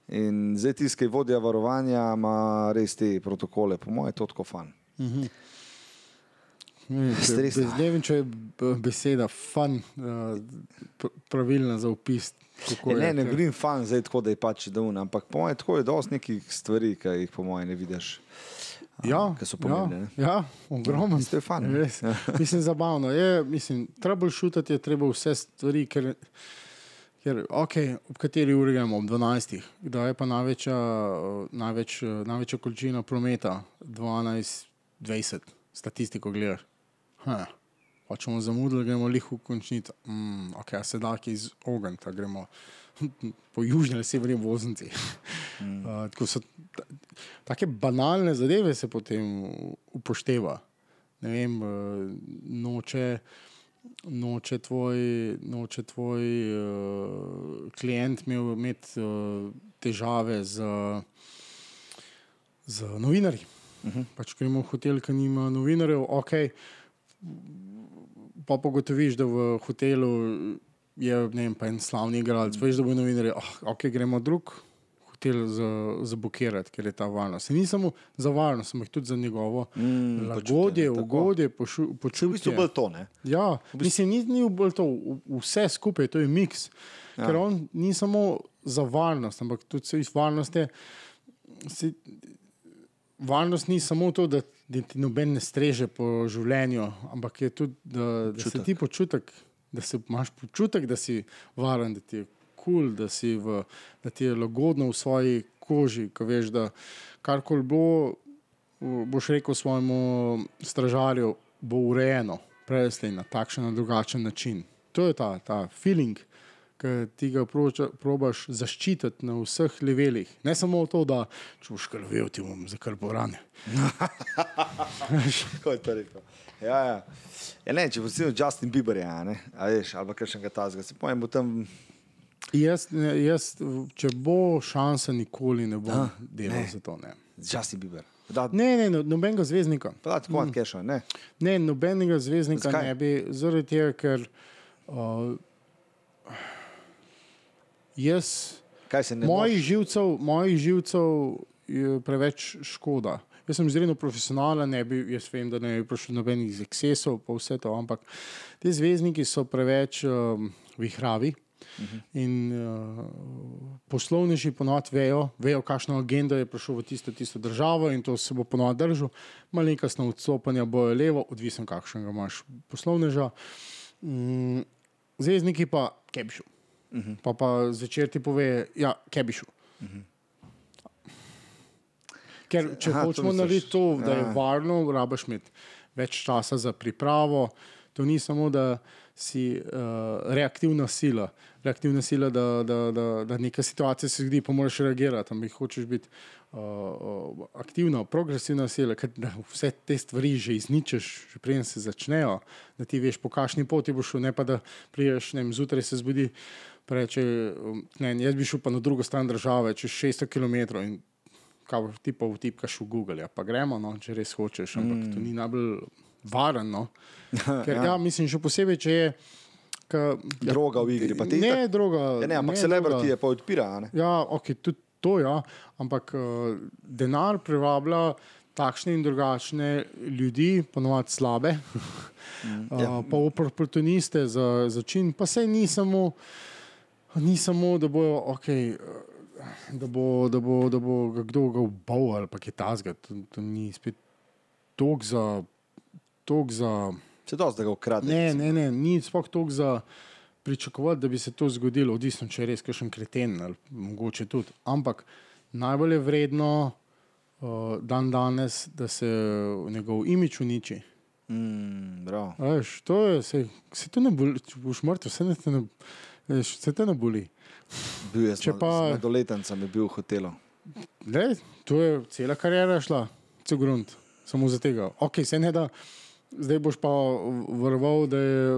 In zdaj je vodja varovanja, ima res te protokole, po mojem, je to tako fan. ne bez, ne vem, če je beseda uh, pr- pravilna za opis. je, ne, ne ker- govorim fan zdaj tako, da je pač daun, ampak po mojem, tako je dosti nekih stvari, ki jih po mojem ne vidiš. a, Ja, ki so pomembne. Ja, ja ogromno. To je fun. Res, <laughs> mislim, zabavno je. Mislim, shootati je treba vse stvari, ker, ker okay, ob kateri uri gremo, ob 12. Kdaj je pa največja, največ, največja količina prometa? 12, 20, statistiko gledaš. Ha. Pa če bomo zamudili, gremo lih v končnico. Mm, ok, a se da ki iz ognja, gremo <laughs> po južni ali severni voznici. <laughs> Mm. Uh, tako so ta- take banalne zadeve se potem upošteva. Ne vem, uh, noče, noče tvoj, noče tvoj uh, klient imel imeti uh, težave z, z novinarji. Uh -huh. Pač gremo v hotel, ki nima novinarjev, ok. Pa pogotoviš, da v hotelu je ne vem, en slavni igralec, veš, da bo novinar, oh, ok, gremo drug hotel za- zabukirati, ker je ta varnost. Se ni samo za varnost, ampak tudi za njegovo Mm, mm, počutje, lagodje, tako. ugodje, pošu, V počutje. bistvu bolj to, ne? Ja, mislim, ni, ni bolj to, v- vse skupaj, to je miks. Ja. Ker on ni samo za varnost, ampak tudi se iz varnosti. Se, varnost ni samo to, da, da ti noben ne streže po življenju, ampak je tudi, da, da se ti počutek, da se imaš počutek, da si varen, da ti je kul, cool, da, v- da ti je lagodno v svoji koži, ko veš, da karkoli bo, boš rekel svojemu stražarju, bo urejeno, prelesli na takšen ali drugačen način. To je ta, ta feeling, ki ti ga proča, probaš zaščititi na vseh levelih. Ne samo to, da če boš krvel, ti bom zakrpil rane. <laughs> Kako je to rekel? Ja, ja. Ja, ne, če recimo Justin Bieber, je, a ne, a veš, ali pa kakšnega tazga, se pojem, bo tam. Jaz, jaz, če bo šansa, nikoli ne bom A, delal ne. za to. Ne, Justin Bieber. Da, ne, ne no, nobenega zvezdnika. Pa da tako mm. keša, ne. Ne, nobenega zvezdnika Zakaj? ne bi, zaradi tega, ker uh, jaz. Mojih živcev, mojih živcev je preveč škoda. Jaz sem izredno profesionalen, ne bi, jaz vem, da ne bi prišel do nobenih ekscesov, pa vse to, ampak ti zvezdniki so preveč um, vihravi. In uh, poslovneži ponovadi vejo, vejo, kakšno agendo je prišel v tisto, tisto državo in to se bo ponovadi držal. Malenkostno odstopanja bojo levo, odvisno kakšnega imaš poslovneža. Mm, zvezdniki pa, kaj bi šel. Uh -huh. Pa pa zvečer ti pove, ja, kaj bi šel. Uh -huh. Ker če Aha, hočemo narediti to, da je varno, rabaš imeti več časa za pripravo. To ni samo, da si uh, reaktivna sila. Reaktivna sila, da, da, da, da neka situacija se zgodi, pa moraš reagirati. Ampak hočeš biti uh, aktivna, progresivna sila, ker vse te stvari že izničiš, že preden se začnejo, da ti veš, po kakšni poti boš šel, ne pa da priješ, ne vem, zjutraj se zbudi. Reče, um, ne, jaz bi šel pa na drugo stran države, čez 600 km in kao, ti pa vtipkaš v Google, ja, pa gremo, no, če res hočeš, ampak mm. to ni najbolj varno. No. <laughs> Ker, ja. ja, mislim, še posebej, če je. Ka, ja, Droga v igri, pa ti Ne, itak- droga. Ja, ne, ampak ne, celebrity je pa odpira, ne. Ja, ok, tudi to ja, ampak uh, denar privablja takšne in drugačne ljudi, ponovadi slabe, mm, <laughs> ja. uh, pa oportuniste za začin, pa se ni samo, ni samo, da bojo, ok. Da bo, da, bo, da bo kdo ga ubal ali pa kaj tasga. To, to ni spet tok za. Tok za Se dosti, da ga ukrade. ne, ne, ne, ni sploh tok za pričakovati, da bi se to zgodilo, odvisno, če je res kakšen kreten ali mogoče tudi. Ampak najbolj je vredno uh, dan danes, da se njegov imič uniči. Mm, Veš, to je, se, se to ne boli, če boš mrtev, se, ne, se te ne boli. Bil je Če pa... z mladoletnicami bil v hotelu. Le, to je cela karijera šla, cel grunt, samo za tega. Ok, se ne da, zdaj boš pa vrval, da je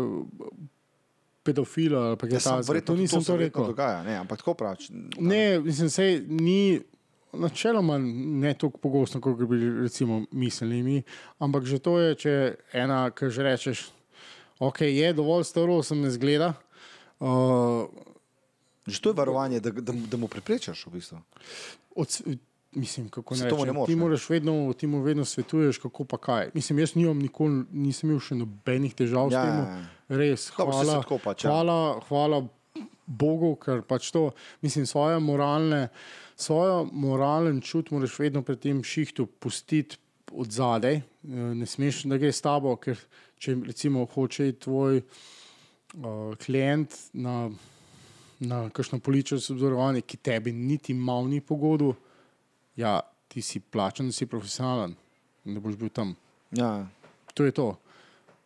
pedofil ali kaj Ja, takega. verjetno To nisem se to verjetno rekel. Dogaja, ne, ampak tako praviš. Ne, mislim, se ni. Načeloma ne tako pogosto, kot bi recimo mislili mi, ampak že to je, če ena, ki že rečeš, ok, je dovolj staro, sem ne zgleda. Uh, Že to je varovanje, da, da, da mu preprečaš v bistvu. od, mislim, kako ne ne moreš, ti moraš vedno, ti mu vedno svetuješ, kako pa kaj. Mislim, jaz nimam nikoli, nisem imel še nobenih težav Ja, s tem. ja, ja. Res, Dobro, hvala, tako pač, ja. hvala, hvala Bogu, ker pač to, mislim, svoje moralne, svojo moralen čut moraš vedno pri tem šihtu pustiti od zadaj. Eh, Ne smeš, da gre s tabo, ker če recimo hoče tvoj uh, klient na, na kakšno politično sodelovanje, ki tebi niti mal ni pogodu, ja, ti si plačen, da si profesionalen in da boš bil tam. Ja, To je to.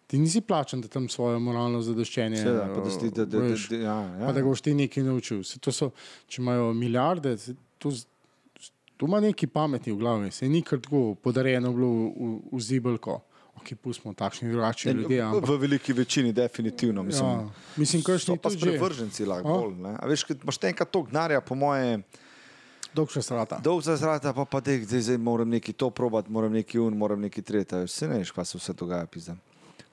Ti nisi plačen, da tam svoje moralno zadoščenje. pa da da, da, da, da, ja, da ja. ga boš ti nekaj naučil. Se to so, če imajo milijarde, to, to ima neki pametni v glavi. Se ni kar tako podarjeno bilo v, v, v zibelko. Ok, pustimo takšni drugačni ljudje. Ampak, v veliki večini, definitivno. Mislim, ja, mislim, kar So pa sprevrženci lahko bolj. ne. A veš, kad imaš enkrat to gnarja, po moje, Dolgša strata. dolg za zrata, pa pa dej, zdaj, zdaj moram neki to probat, moram neki un, moram neki tretja. Vse ne veš, kaj se vse dogaja, pizda.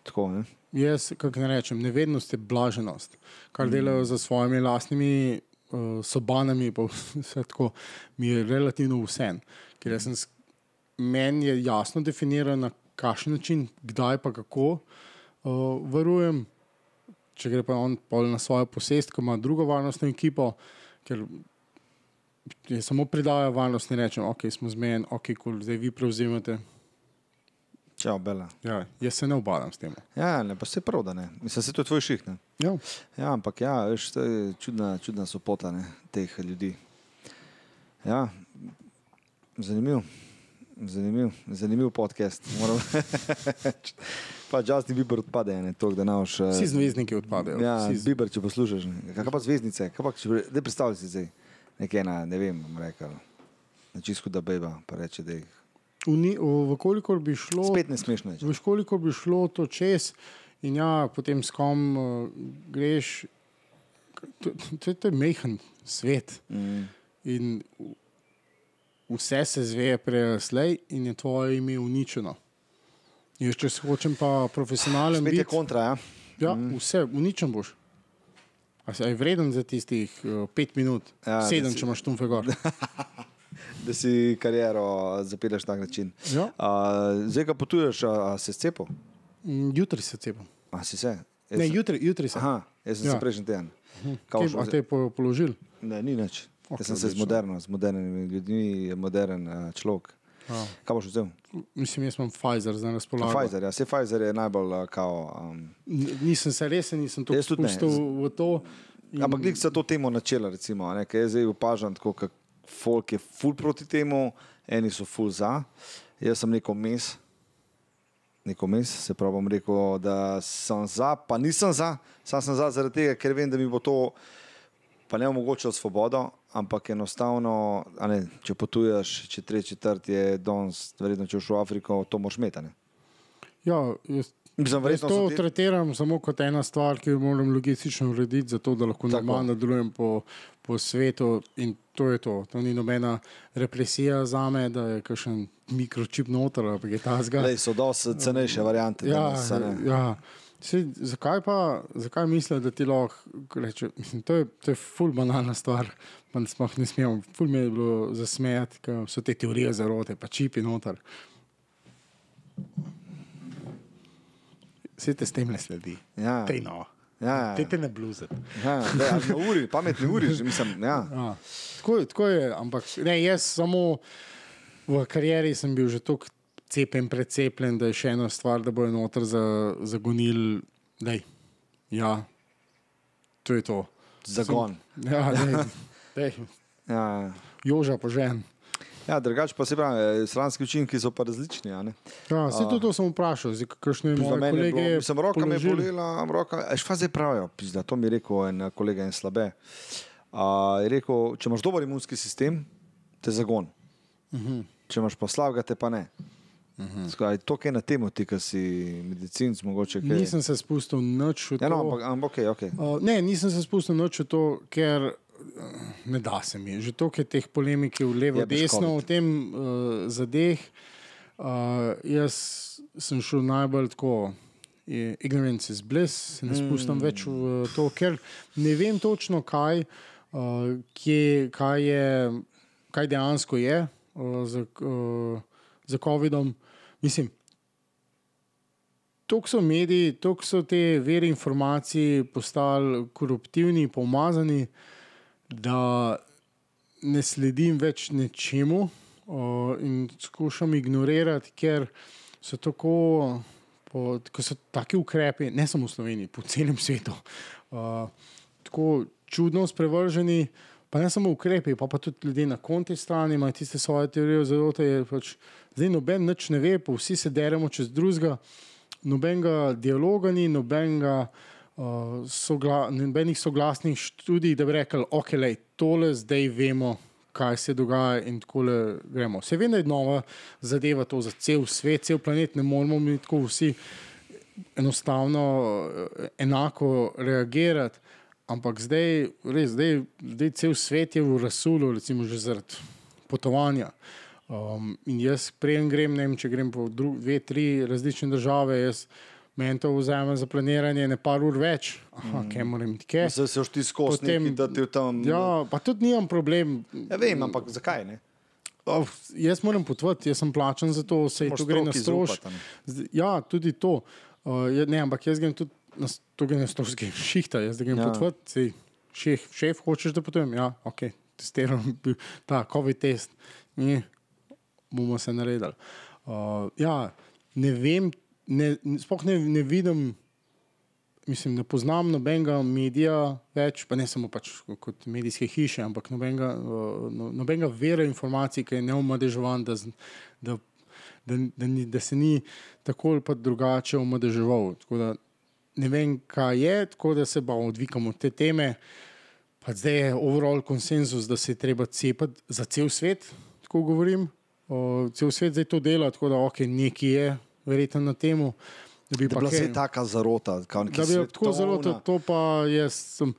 Tako, ne? Jaz, kako ne rečem, nevednost je blaženost, kar delajo za svojimi lastnimi uh, sobanami, pa vse tako, mi je relativno vse. Ker jaz sem, meni je jasno definirano, na kakšen način, kdaj pa kako uh, varujem. Če gre pa on pol na svojo posest, ko ima drugo varnostno ekipo, ker je samo predaja varnost in rečem, ok, smo zmeden, ok, cool, zdaj vi prevzemate. Čau, Bela. Ja, jaz se ne obadam s tem. Ja, ne, pa se prav, da ne. Mislim, se to je tvoj ših, ne. Ja. Ja, ampak ja, veš, to je čudna, čudna sopota ne, teh ljudi. Ja, zanimiv, zanimiv, zanimiv podcast. <laughs> Pa Justin Bieber odpade, ne, to, da naš. Vsi zvezdniki odpadejo. Ja, Vsi z- Bieber, če poslušaš. Kaj pa zvezdnice, kaj pa, če ne predstavljaj si zdaj, nekaj ena, ne vem, rekel, na čisto da beba, pa reče, da jih ni- v, kolikor bi šlo, spet ne smešno je. v kolikor bi šlo to čez in ja, potem s kom uh, greš, to, to, to je mehen svet. Mm. In vse se zveje prej ali slej, in je tvoje ime uničeno. Jaz, če se hočem pa profesionalen Spet je biti, kontra, ja. ja, vse uničen boš. A si je vreden za tistih uh, pet minut, Ja, sedem, si- če imaš tumfe gor. <laughs> da si kariero zapelješ na tak način. Ja. Uh, zdaj, ko potuješ, a, a se cepil? Mm, Jutri se cepim. A si se? Jaz Ne, jutri, jutri se. Aha, jaz sem ja. Se prejšnji teden. Kaj, Kao a te je po- položil? Ne, ni nič. Ok, Jaz sem se z, moderno, z modernimi ljudmi, je modern uh, človek. A, Kaj boš vzel? mislim, jaz imam Pfizer za razpolago. Pfizer, ja, se Pfizer je najbolj uh, kao. Um, Nisem se resen, nisem to spustil v to. In, ampak lik se to temo načela, recimo, ne, ker jaz zdaj opažam, tako kot folk je full proti temu, eni so full za, jaz sem neko mes. Neko mes, se pravi, bom rekel, da sem za, pa nisem za, sam sem za zaradi tega, ker vem, da mi bo to pa ne omogočilo svobodo, ampak enostavno, ne, če potuješ, če tretji, četrti je danes, verjetno če v Afriko, to moraš imeti. a ne. Ja, jaz, Mislim, jaz to ti- tretiram samo kot ena stvar, ki jo moram logistično urediti, zato da lahko Tako. normalno delujem po, po svetu. In to je to. To ni nobena represija za me, da je kakšen mikročip noter ali pa je ta zga. Lej, so dosti cenejše variante. Ja, danes, ja. Sej, zakaj pa, zakaj mislijo, da ti lahko reče, mislim, to je, to je ful banalna stvar, pa ne sploh ne smemo, ful mi je bilo zasmejati, ker so te teorije zarote, pa čipi noter. Vse te s tem ne sledi. Ja. Tej no. Ja, ja. Te te ne bluzati. Ja, ali na uri, pametni uri, mislim. Ja. Ja. Tako, tako je, ampak ne, jaz samo v karieri sem bil že tako cepljen, precepljen, da je še ena stvar, da bojo noter za, zagonili. Dej. Ja, to je to. Zagon. Ja, dej, <laughs> dej. Ja, Joža požen. ja drugače pa se pravi, stranski učinki so pa različni. Ja, vse to, to sem vprašal, kakšne moje kolege. bilo, mislim, roka me je bolela, roka, zdaj pravijo, pizda, to mi je rekel en kolega in slabe. Uh, je rekel, če imaš dober imunski sistem, te zagon. Uh Mhm. -huh. Če imaš pa slabega, te pa ne. -huh. Skaj, to, je na temo, ti, ki si medicinc, mogoče kaj. Nisem se spustil nič v to. Ja, no, ampak, ampak okay, okay. Uh, ne, nisem se spustil noč v to, ker uh, ne da se mi. Že toliko je teh polemik v levo, Jebeš desno, covid. v tem uh, zadeh. Uh, jaz sem šel najbolj tako. je Ignorance is bliss, se ne spustim mm. več v to, ker ne vem točno, kaj, uh, kje, kaj, je, kaj dejansko je uh, z, uh, z COVID-om. Mislim, Tok so mediji, tok so te vere informacij postali koruptivni, pomazani, da ne sledim več nečemu uh, in skušam ignorirati, ker so tako, po, ko so taki ukrepi, ne samo v Sloveniji, po celem svetu, uh, tako čudno sprevrženi. Pa ne samo ukrepi, pa, pa tudi ljudje na konti strani imajo tiste svoje teorije, zato je pač zdaj noben nič ne ve, vsi se deremo čez drugega nobenega dialoga ni, nobenega, uh, sogla, nobenih soglasnih študij, da bi rekli, ok, lej, tole zdaj vemo, kaj se dogaja in tako gremo. Se vem, da je nova zadeva to za cel svet, cel planet, ne moramo mi tako vsi enostavno eh, enako reagirati. Ampak zdaj, res, zdaj, zdaj cel svet je v rasulu, recimo že zaradi potovanja. Um, in jaz, preden grem, ne vem, če grem po dru, dve, tri različne države, jaz meni to vzame za planiranje ne par ur več, aha, Mm. kaj moram ti kaj. Zdaj se už ti skozi da ti tam. Ja, pa tudi nimam problem. ja vem, ampak zakaj ne? Oh, jaz moram potvati, jaz sem plačen za to, vse to gre na strošek. Ja, tudi to. Uh, je, ne, ampak jaz grem tudi na, to gre na stroške šihta, jaz da grem Ja. potvati, šef, šef, hočeš da potujem? Ja, ok, testiram <laughs> ta COVID test. Ni, bomo se naredili. Uh, ja, ne vem, ne, sploh ne, ne vidim. Mislim, ne poznam nobenega medija več, pa ne samo pač kot medijske hiše, ampak nobenega, uh, no, nobenega vera informacij, ki je neomadeževan, da, da, da, da, da se ni tako ali pa drugače omadeževal. Tako da Ne vem, kaj je, tako da se pa odvikamo od te teme. Pa zdaj je overall konsenzus, da se je treba cepiti za cel svet, tako govorim. O, cel svet zdaj to dela, tako da ok, nekaj je verjetno na temu. Da bi Da bila kaj- se taka zarota. kao neki da bi tako zelo, to, pa jaz sem,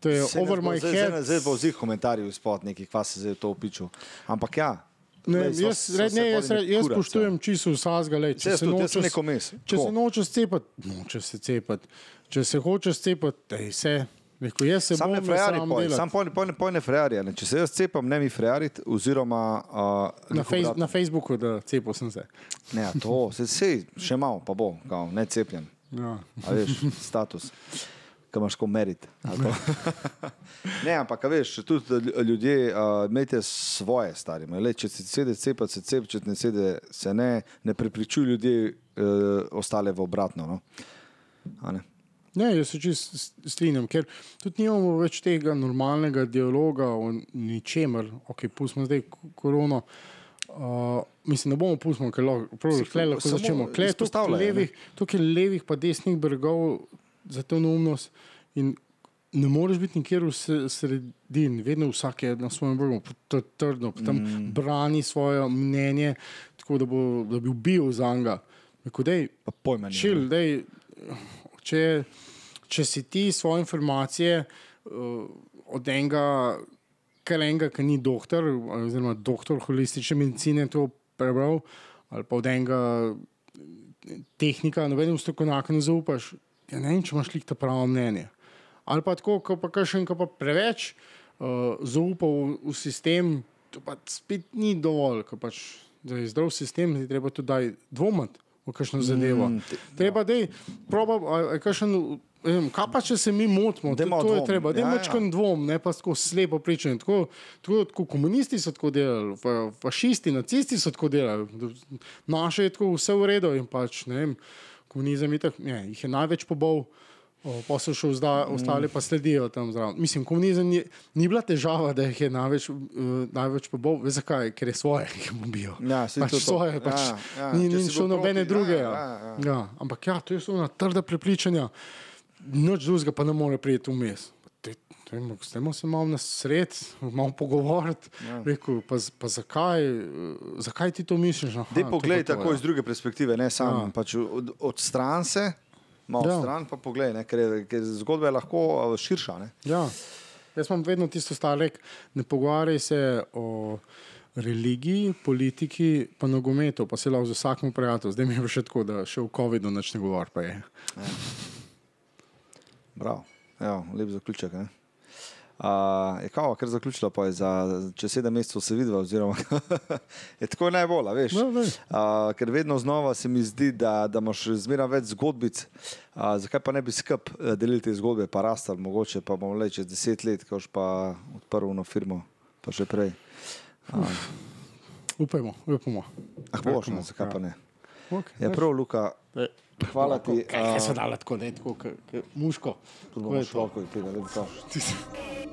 to je ne over my zdaj, head. Zdaj, zdaj bo vzih komentarjev izpod nekih, kva se zdaj to opiču. Ampak ja. Ne, glej, so- jaz, so red, se ne, jaz, jaz kurac, ja. spoštujem čisto vsega. Lej, če jaz se jaz mes. če se nočeš cepati, nočeš se cepati. Če se hočeš cepati, daj se. Rekel, jaz se Sam ne frejari, sam poj, sam poj, poj, poj ne frejari. Ne. Če se jaz cepam, ne mi frejariti, oziroma uh, Na, fejs, na Facebooku, da cepil sem se. Ne, to, se, sej, še malo, pa bo, kao, ne cepljen. Ja. A veš, status, ki imaš ko meriti. <laughs> ne, ampak a veš, tudi lj- ljudje uh, imejte svoje stari. Le, če se sede cepati, se cep, če ne sede, se ne, ne prepričuj ljudi uh, ostale v obratno. No? A ne? Ne, jaz se čisto strinjam, ker tudi nimamo več tega normalnega dialoga o ničemer. Ok, pustimo zdaj ko- korono. Uh, mislim, ne bomo pustili, ker lahko, začnemo. Kle je tukaj levih, tukaj levih pa desnih bregov za to neumnost. In ne moreš biti nikjer v sredini, vedno vsak je na svojem je trdno, tam mm. brani svoje mnenje, tako da, bo, da bi bil za njega. Pojma ni. Čil, dej, če, če si ti svoje informacije uh, od enega, kar enega, ki ni doktor, oziroma doktor holistične medicine, to prebral, ali pa od enega eh, tehnika, nobenemu strokovnjaku ne zaupaš, ja ne vem, če imaš lik ta pravo mnenje. Ali pa tako, ko pa kakšen, ko pa preveč uh, zaupa v, v sistem, to pa spet ni dovolj, ker pač da je zdrav sistem, je treba tudi dvomiti v kakšno zadevo. Mm, te- treba, da je, proba, kakšen, vem, kaj pa če se mi motimo, Dajmo to je treba, da je Ja, ja. mečkan dvom, ne pa tako slepo pričanje. Tako, tako, tako komunisti so tako delali, fa, fašisti, nacisti so tako delali, naše je tako vse v redu in pač ne vem, komunizem je tako, ne, jih je največ pobol. Pa so še vzda, ostali, pa sledijo tam zraven. Mislim, komunizem ni, ni bila težava, da jih je največ, uh, največ pobol. Veš zakaj? Ker je svoje, ki jih ubijo. Ja, pač to to. svoje, pač Ja, ja. ni, ni šlo nobene druge. ja, Ja, ja, ja. Ja, ampak ja, to je so na trda prepričanja. Noč drugega pa ne more priti vmes. Stemo se malo na sred, malo pogovoriti. Ja. Rekel, pa, pa zakaj, zakaj ti to misliš? Aha, Dej poglej tako ja. iz druge perspektive, ne samo Ja. pač od, od stran se, malo Ja. ja. stran pa poglej, ne, ker, je, ker zgodba je lahko širša. Ne. Ja. Jaz imam vedno tisto starek, ne pogovarjaj se o religiji, politiki, pa nogometu, pa se lahko z vsakim prijateljem. Zdaj mi je še tako, da še v COVID-u nič ne govor, pa je. Bravo, Evo, lep zaključek. Ne. Uh, je kao, ker zaključila pa je za čez sedem mesecev se vidva, oziroma <laughs> je tako najbolj, a veš. Ja, ne. Uh, ker vedno znova se mi zdi, da, da imaš zmeraj več zgodbic. Uh, zakaj pa ne bi skup eh, delili te zgodbe, pa rastali, mogoče pa bomo le čez deset let, ko boš pa odprl na firmo, pa še prej. Upajmo, upamo. Ah, boš, no, zakaj pa ne. Okay, Je prav, Luka, Hvala ti. Kaj, kaj se dala tako, ne, tako, k, k, muško. Tu bomo šlo, ko je tega, da bi to. <laughs>